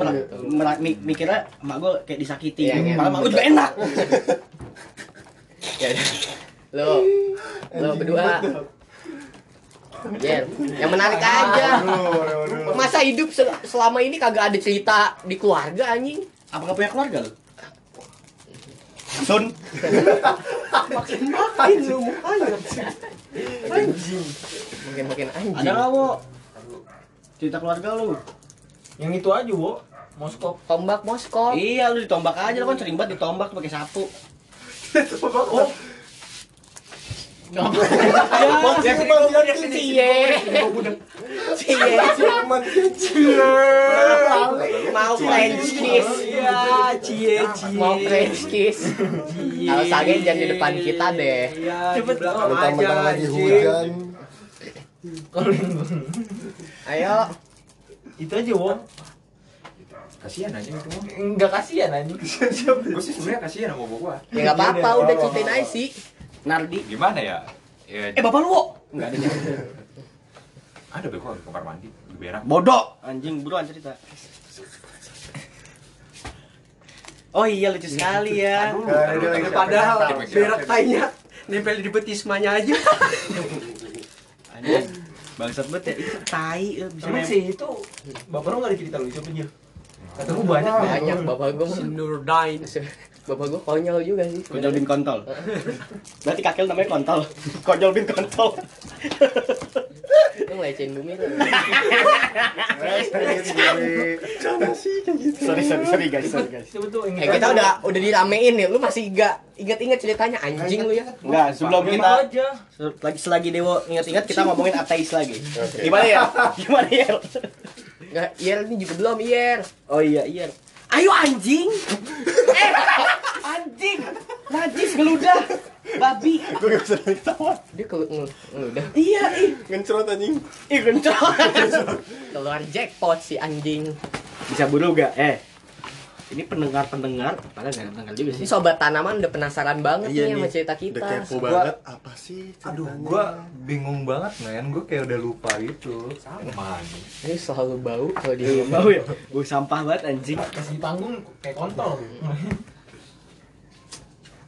mikirnya emak gue kayak disakiti, Iya, iya. malah emak gue juga enak. Ya udah. Lo lo berdua. Jen, yang menarik aja. Masa hidup sel- selama ini kagak ada cerita di keluarga anjing? Apakah punya keluarga lu? Sun, Makin lu mukanya. Mungkin mungkin anjing. ada nggak wo? Cerita keluarga lu? Yang itu aja, Wo. Moskop. Tombak Moskow. Iya, lu ditombak aja, lu kan sering banget ditombak pakai sapu. Cie. Cie. Mau French kiss. Iya, cie cie. Mau French kiss. Alasannya jangan di depan kita deh. Iya, Cepet. Mentang-mentang lagi hujan. Ayo. Itu aja, Wo. Kasihan aja itu mah. Enggak kasihan anjing. Gue sih sebenarnya kasihan sama bapak gua. Ya nggak apa-apa, udah ceritain aja sih. Nardi. Gimana ya? Ya, Eh, bapak lu wo? Enggak ada. ada beko di kamar mandi, di berak. Bodoh. Anjing, buruan cerita. Oh iya lucu sekali ya. Padahal berak tainya nempel di betismanya aja. Anjing. Bangsat banget ya. Itu tai eh, bisa Emang sih itu Bapak lu enggak ada cerita lucu apa, Gua banyak. Banyak bapak gue. Si Nurdain. Bapak gue konyol juga sih. Konyol bin kontol. Berarti kakek namanya kontol. Konyol bin kontol. Lu ngelecehin bumi tuh. sorry sorry sorry guys sorry guys. Eh kita udah udah diramein nih, lu masih gak inget-inget ceritanya anjing lu ya. Enggak, sebelum kita lagi selagi Dewo ingat-ingat kita ngomongin ateis lagi. Gimana ya? Gimana ya? Enggak, Iyer ini juga belum Iyer. Oh iya, iya. Ayo anjing. Eh, anjing. Najis geludah. Babi. Gue gak bisa ketawa. Dia ke ng- udah Iya, ih. Ngencrot anjing. Ih, kencot. keluar jackpot si anjing. Bisa buru gak? Eh. Ini pendengar-pendengar, padahal gak ada pendengar juga Ini sih. sobat tanaman udah penasaran banget Iya nih sama cerita Udah kita. kepo banget. Apa sih Aduh, ceritanya? gua bingung banget men, gua kayak udah lupa gitu. Sama nih. Ini selalu bau kalau di Ih, rumah. Bau ya? Bau sampah banget anjing. Kasih panggung kayak kontol.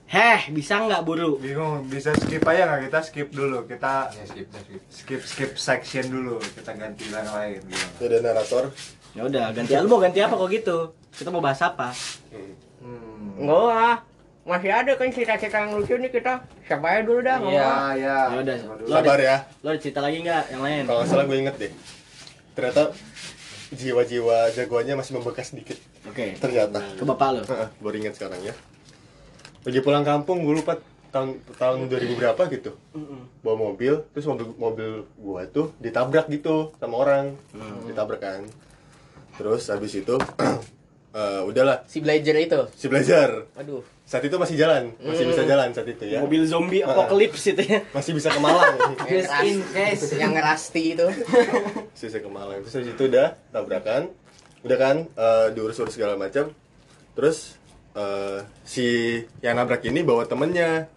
Heh, bisa nggak buru? Bingung, bisa skip aja nggak kita skip dulu. Kita Ya skip, skip. skip skip section dulu. Kita ganti yang lain gitu. Ada narator. Ya udah, ganti lu mau ganti apa kok gitu? Kita mau bahas apa? Hmm. Enggak lah. Masih ada kan cerita-cerita yang lucu nih kita. Siapa aja dulu dah ngomong. Ya, ya. Udah. Sabar ya. lo ada cerita lagi nggak yang lain? Kalau nggak salah gue inget deh. Ternyata jiwa-jiwa jagoannya masih membekas sedikit. Oke. Ternyata. Ke bapak lo. Heeh, baru inget sekarang ya. Lagi pulang kampung, gue lupa tahun tahun 2000 berapa gitu. Bawa mobil, terus mobil mobil gua tuh ditabrak gitu sama orang. Ditabrak kan. Terus habis itu eh, udahlah. Si Belajar itu. si belajar Aduh. saat itu masih jalan masih bisa jalan saat itu ya. Mobil zombie apocalypse itu ya. masih bisa ke Malang. Yang in case. yang ngerasti itu. masih bisa ke Malang. Terus habis itu udah tabrakan. Udah kan eh, diurus-urus segala macam. Terus eh, si yang nabrak ini bawa temennya.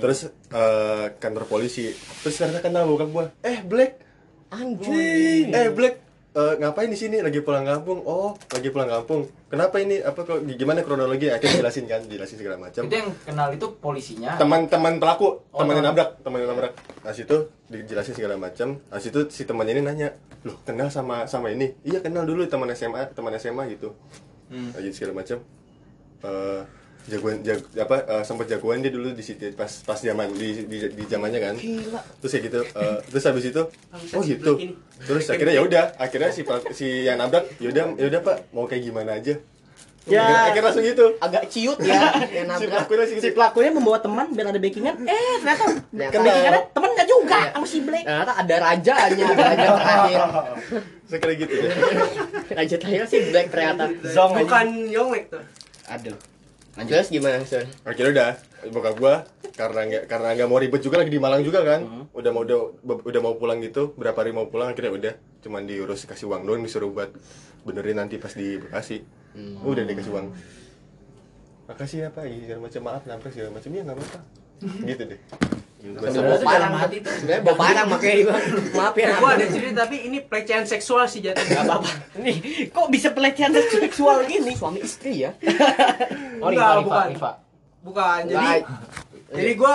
Terus eh, kantor polisi. Terus ternyata kenal bokap gua. Eh Black. Anjing. eh Black eh, ngapain di sini? Lagi pulang kampung. Oh lagi pulang kampung. Kenapa ini? Apa kok gimana kronologi? Akhirnya jelasin kan jelasin segala macam. Itu yang kenal itu polisinya. teman-teman pelaku. Oh, teman. yang nabrak. Teman yang nabrak. Nah situ dijelasin segala macam. Nah situ si temannya ini nanya loh kenal sama sama ini? Iya kenal dulu teman SMA teman SMA gitu. Hmm. aja segala macam. Eh, jagoan jag, apa eh, sempat jagoan dia dulu di situ pas pas zaman di, di, di zamannya kan terus kayak gitu eh, terus habis itu oh gitu terus akhirnya ya udah akhirnya si si yang nabrak yaudah yaudah pak mau kayak gimana aja Ya. akhirnya langsung gitu agak ciut ya yang si nabrak Si gitu pelakunya membawa teman biar ada backingan. Eh, ternyata Ternyata- backingannya temennya juga sama si Black. ternyata ada rajanya ada raja terakhir saya kira gitu deh raja terakhir sih black ternyata Zong. Bukan Yonglek tuh. Aduh. Lanjut. terus gimana Sur? akhirnya udah. Bokap gua karena nggak karena nggak mau ribet juga lagi di Malang juga kan. Udah mau udah, udah mau pulang gitu. Berapa hari mau pulang akhirnya udah. Cuman diurus kasih uang doang disuruh buat benerin nanti pas di Bekasi. Udah dikasih uang. Makasih ya pak segala macam. Maaf nabrak segala macam. Ya nggak apa-apa. Gitu deh Sambil Sebenarnya bawa parang hati tuh. sebenarnya bawa parang makanya bilang, maaf ya Gua ada cerita tapi ini pelecehan seksual sih. Gak apa-apa Nih, kok bisa pelecehan seksual gini? suami istri ya Oh, Enggak, Riva, Riva, bukan. Riva. Bukan. Jadi jadi gua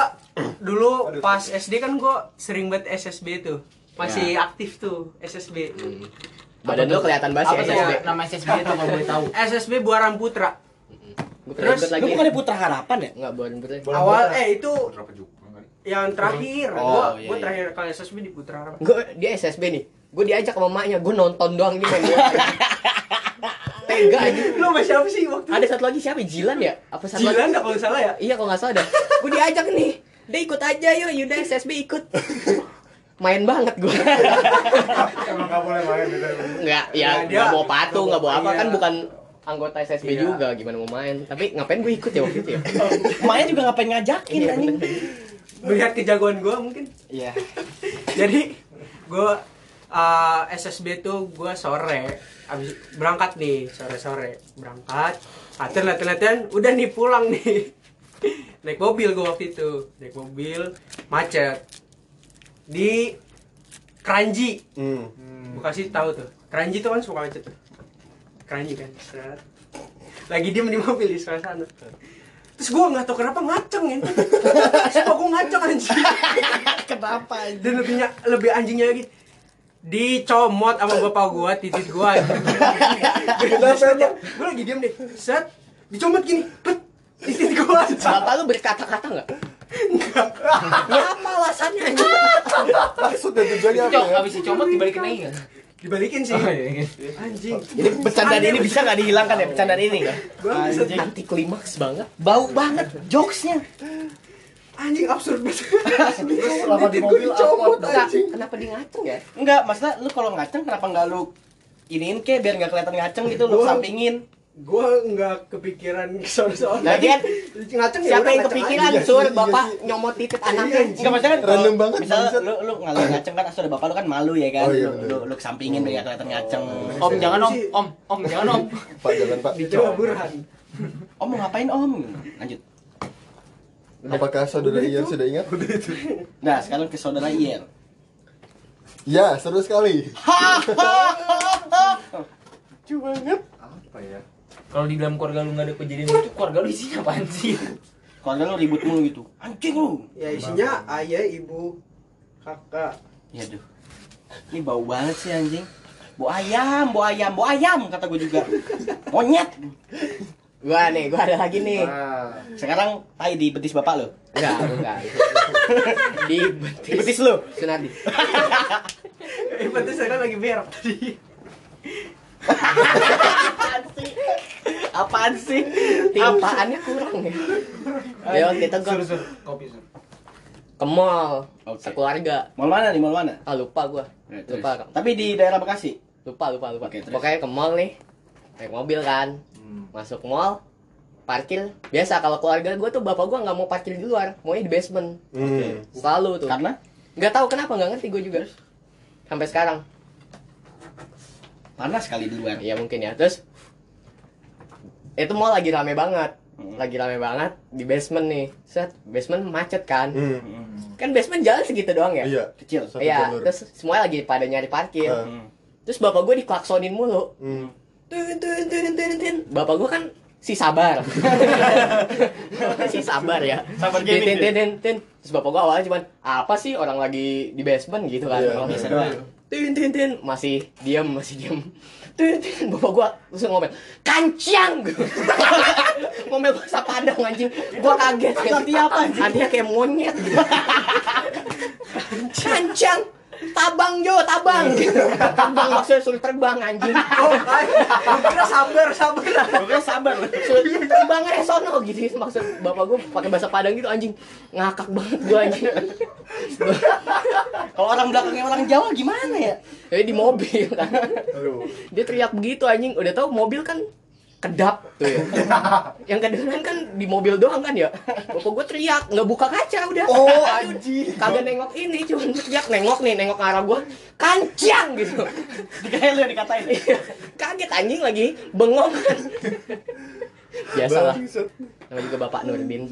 dulu pas SD kan gua sering banget SSB tuh. Masih aktif tuh SSB. badan lu kelihatan banget sih SSB nama SSB itu kalau boleh tahu? SSB Buaran Putra. gue Terus, Lu bukan Putra Harapan ya? nggak badan putri Awal eh itu? Yang terakhir. Oh, gua iya, gua iya. terakhir kali SSB di Putra Harapan. gue dia SSB nih. Gue diajak sama maknya gue nonton doang nih main tega aja. Lu sama siapa sih waktu ada satu lagi siapa? Jilan ya? Apa satu Jilan lagi? dah kalau nggak salah ya? iya kalau nggak salah dah. Gue diajak nih. Dia ikut aja yuk. Yuda SSB ikut. Main banget gue Emang nggak boleh main gitu. nggak ya Nah, dia- nggak bawa patung nggak bawa apa. Iya. kan bukan anggota SSB Iya. juga. Gimana mau main? Tapi ngapain gue ikut ya waktu itu ya? Maknya juga ngapain ngajakin Iya, anjing. Melihat kejagoan gua mungkin. Iya. Jadi gua uh, SSB tuh gua sore habis berangkat nih sore-sore. Berangkat latihan latihan latihan udah nih pulang nih. Naik mobil gua waktu itu. Naik mobil macet. Di Keranji. Hmm. Bekasi tahu tuh. Keranji tuh kan suka macet tuh. Keranji kan lagi diem di mobil di sana terus gua nggak tahu kenapa ngaceng ya. Sumpah gua ngaceng anjing. Kenapa anjing? dan lebih ny- lebih anjingnya lagi dicomot sama bapak gua titit gua. Gua lagi diem deh set dicomot gini pet titit gua. Bapak lu berkata-kata nggak? Ya apa alasannya anjing? maksud dan tujuannya apa ya? abis dicomot dibalikin lagi kan? Dibalikin sih Oh, iya. anjing Jadi bercandaan ini bisa nggak dihilangkan ya bercandaan ini? Gua Anjing. anti klimaks banget Bau banget jokesnya. anjing absurd banget Selama di mobil dicomot upload, anjing kenapa dia ngaceng ya Enggak, maksudnya lu kalau ngaceng kenapa nggak lu iniin ke biar nggak kelihatan ngaceng gitu lu sampingin. Gua nggak kepikiran soal-soal Nanti kan ngaceng ya siapa yang kepikiran aja. sur Iya, iya bapak sih. nyomot titik anaknya Enggak maksudnya kan Random banget, Misalnya bangsat. lu lu nggak ngaceng kan asal ada bapak lu kan malu ya kan. Oh, iya, lu, lu, lu kesampingin biar nggak kelihatan ngaceng. Om jangan om, om, om jangan om. pak jangan pak aja coba burhan Om mau ngapain om? Lanjut. apakah saudara Ian sudah ingat Nah sekarang ke saudara Iyer. ya seru sekali Lucu banget. Apa ya? Kalau di dalam keluarga lu nggak ada kejadian lucu, keluarga lu isinya apaan sih? Keluarga lu ribut mulu gitu. Anjing lu. ya isinya ayah ibu kakak Ya duh. Ini bau banget sih anjing. Bau ayam, bau ayam, bau ayam kata gue juga. Monyet. gua nih gua ada lagi nih Ah, Sekarang tai di betis bapak lu. enggak enggak di Di betis betis lu. Sunardi Eh, berarti saya kan lagi berak tadi. Apaan sih? timpaannya kurang ya waktu itu gua Sur, sur, kopi sur. ke mall Oke. sekeluarga Mal mana nih? Mal mana? ah lupa gua Ya, terus. lupa Tapi di daerah Bekasi. lupa lupa lupa Oke, terus. pokoknya ke mall nih naik mobil kan hmm. masuk mall parkir biasa kalau keluarga gue tuh bapak gue nggak mau parkir di luar maunya di basement hmm. selalu tuh Karena nggak tahu kenapa nggak ngerti gue juga sampai sekarang panas sekali di luar. ya mungkin ya terus itu mall lagi rame banget Hmm. lagi rame banget di basement nih set basement macet kan Hmm. kan basement jalan segitu doang ya iya Kecil. satu Iya, jalur terus semuanya lagi pada nyari parkir. Ah. Hmm. Terus bapak gue diklaksonin mulu. Hmm. Tun, tun, tun, tun, tun. Bapak gue kan si sabar. si sabar ya. Sabar Tin, tin, tin, tin, tin. Terus bapak gue awalnya cuman apa sih orang lagi di basement gitu kan. Iya, Orang biasa biasa doang. Tin, tin, tin. Masih diam, masih diam. Tin, tin. Bapak gue langsung ngomel, kancang! ngomel bahasa Padang anjing. Gue kaget. Artinya apa, anjing? Artinya kayak monyet. kancang! Tabang Jo tabang. Terbang maksudnya suruh terbang anjing. Oh, kira sabar, sabar. Gue kira sabar. Suruh terbang aja sono gitu. Maksud bapak gue pakai bahasa Padang gitu anjing. Ngakak banget gue anjing. Kalau orang belakangnya orang Jawa gimana ya? jadi di mobil kan. Dia teriak begitu anjing. Udah tahu mobil kan kedap. Tuh ya. Yang kedengeran kan di mobil doang kan ya? Bapak gue teriak nggak buka kaca udah. Oh, anjing. kagak nengok ini cuma teriak nengok nih nengok ke arah gue kancang gitu. Dikira lu dikatain. kaget anjing lagi bengong. Kan biasalah namanya juga bapak Nurdin.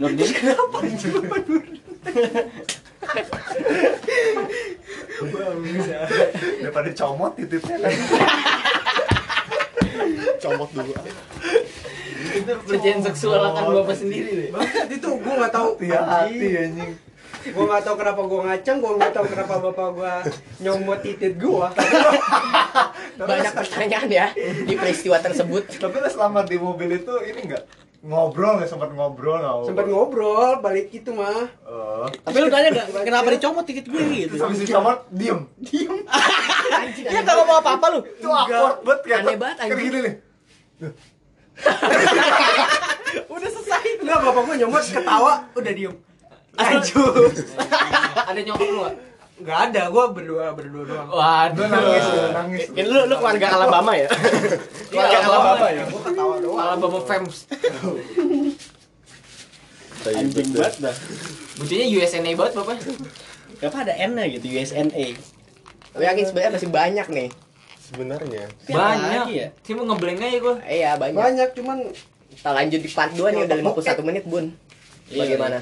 Nurdin? Kenapa? daripada comot titiknya kan Comot dulu. Itu seksual akan bapak sendiri deh. Itu gua nggak tahu. hati-hati anjing Gua nggak tahu kenapa gua ngacang, gua nggak tahu kenapa bapak gua nyomot titit gua. banyak pertanyaan ya di peristiwa tersebut tapi lu selama di mobil itu ini enggak ngobrol nggak sempat ngobrol nggak Sempat ngobrol, balik itu mah. Oh. Tapi lu tanya gak kenapa dicomot tiket gue gitu? habis dicomot diem anjing Dia kagak mau apa-apa lu. itu awkward banget kayak Aneh banget, kayak anjing. gini nih Udah selesai. Enggak, bapak gua nyomot ketawa, udah diem. Lanjut. Ada nyokap lu gak? Enggak ada, gua berdua berdua doang. lu Waduh. nangis lu nangis Ini lu lu keluarga Alabama ya? Keluarga Alabama. Alabama ya? Gua ketawa doang. Malah bapak Fems. Anjing banget dah. Buktinya USNA banget bapak. Kenapa ada N-nya gitu USNA? Gue yakin sebenarnya masih banyak nih Sebenarnya. Tapi Banyak. ya? Sih mau ngeblank aja gua. iya banyak Banyak cuman kita lanjut di part 2 nih udah 51 menit bun Iya, bagaimana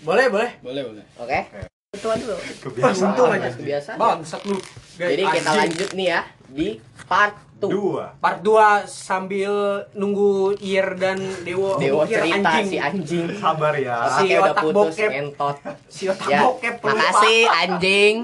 boleh, boleh. Boleh, boleh. oke Ketua dulu. Kebiasaan. Untung aja. kebiasaan. Bangsat lu. Guys, jadi kita lanjut nih ya di part 2 dua. Part 2 sambil nunggu Ir dan Dewo. Dewa Ir cerita anjing. si anjing. Sabar ya. Si Oke udah otak putus bokep. Si otak ya bokep makasih anjing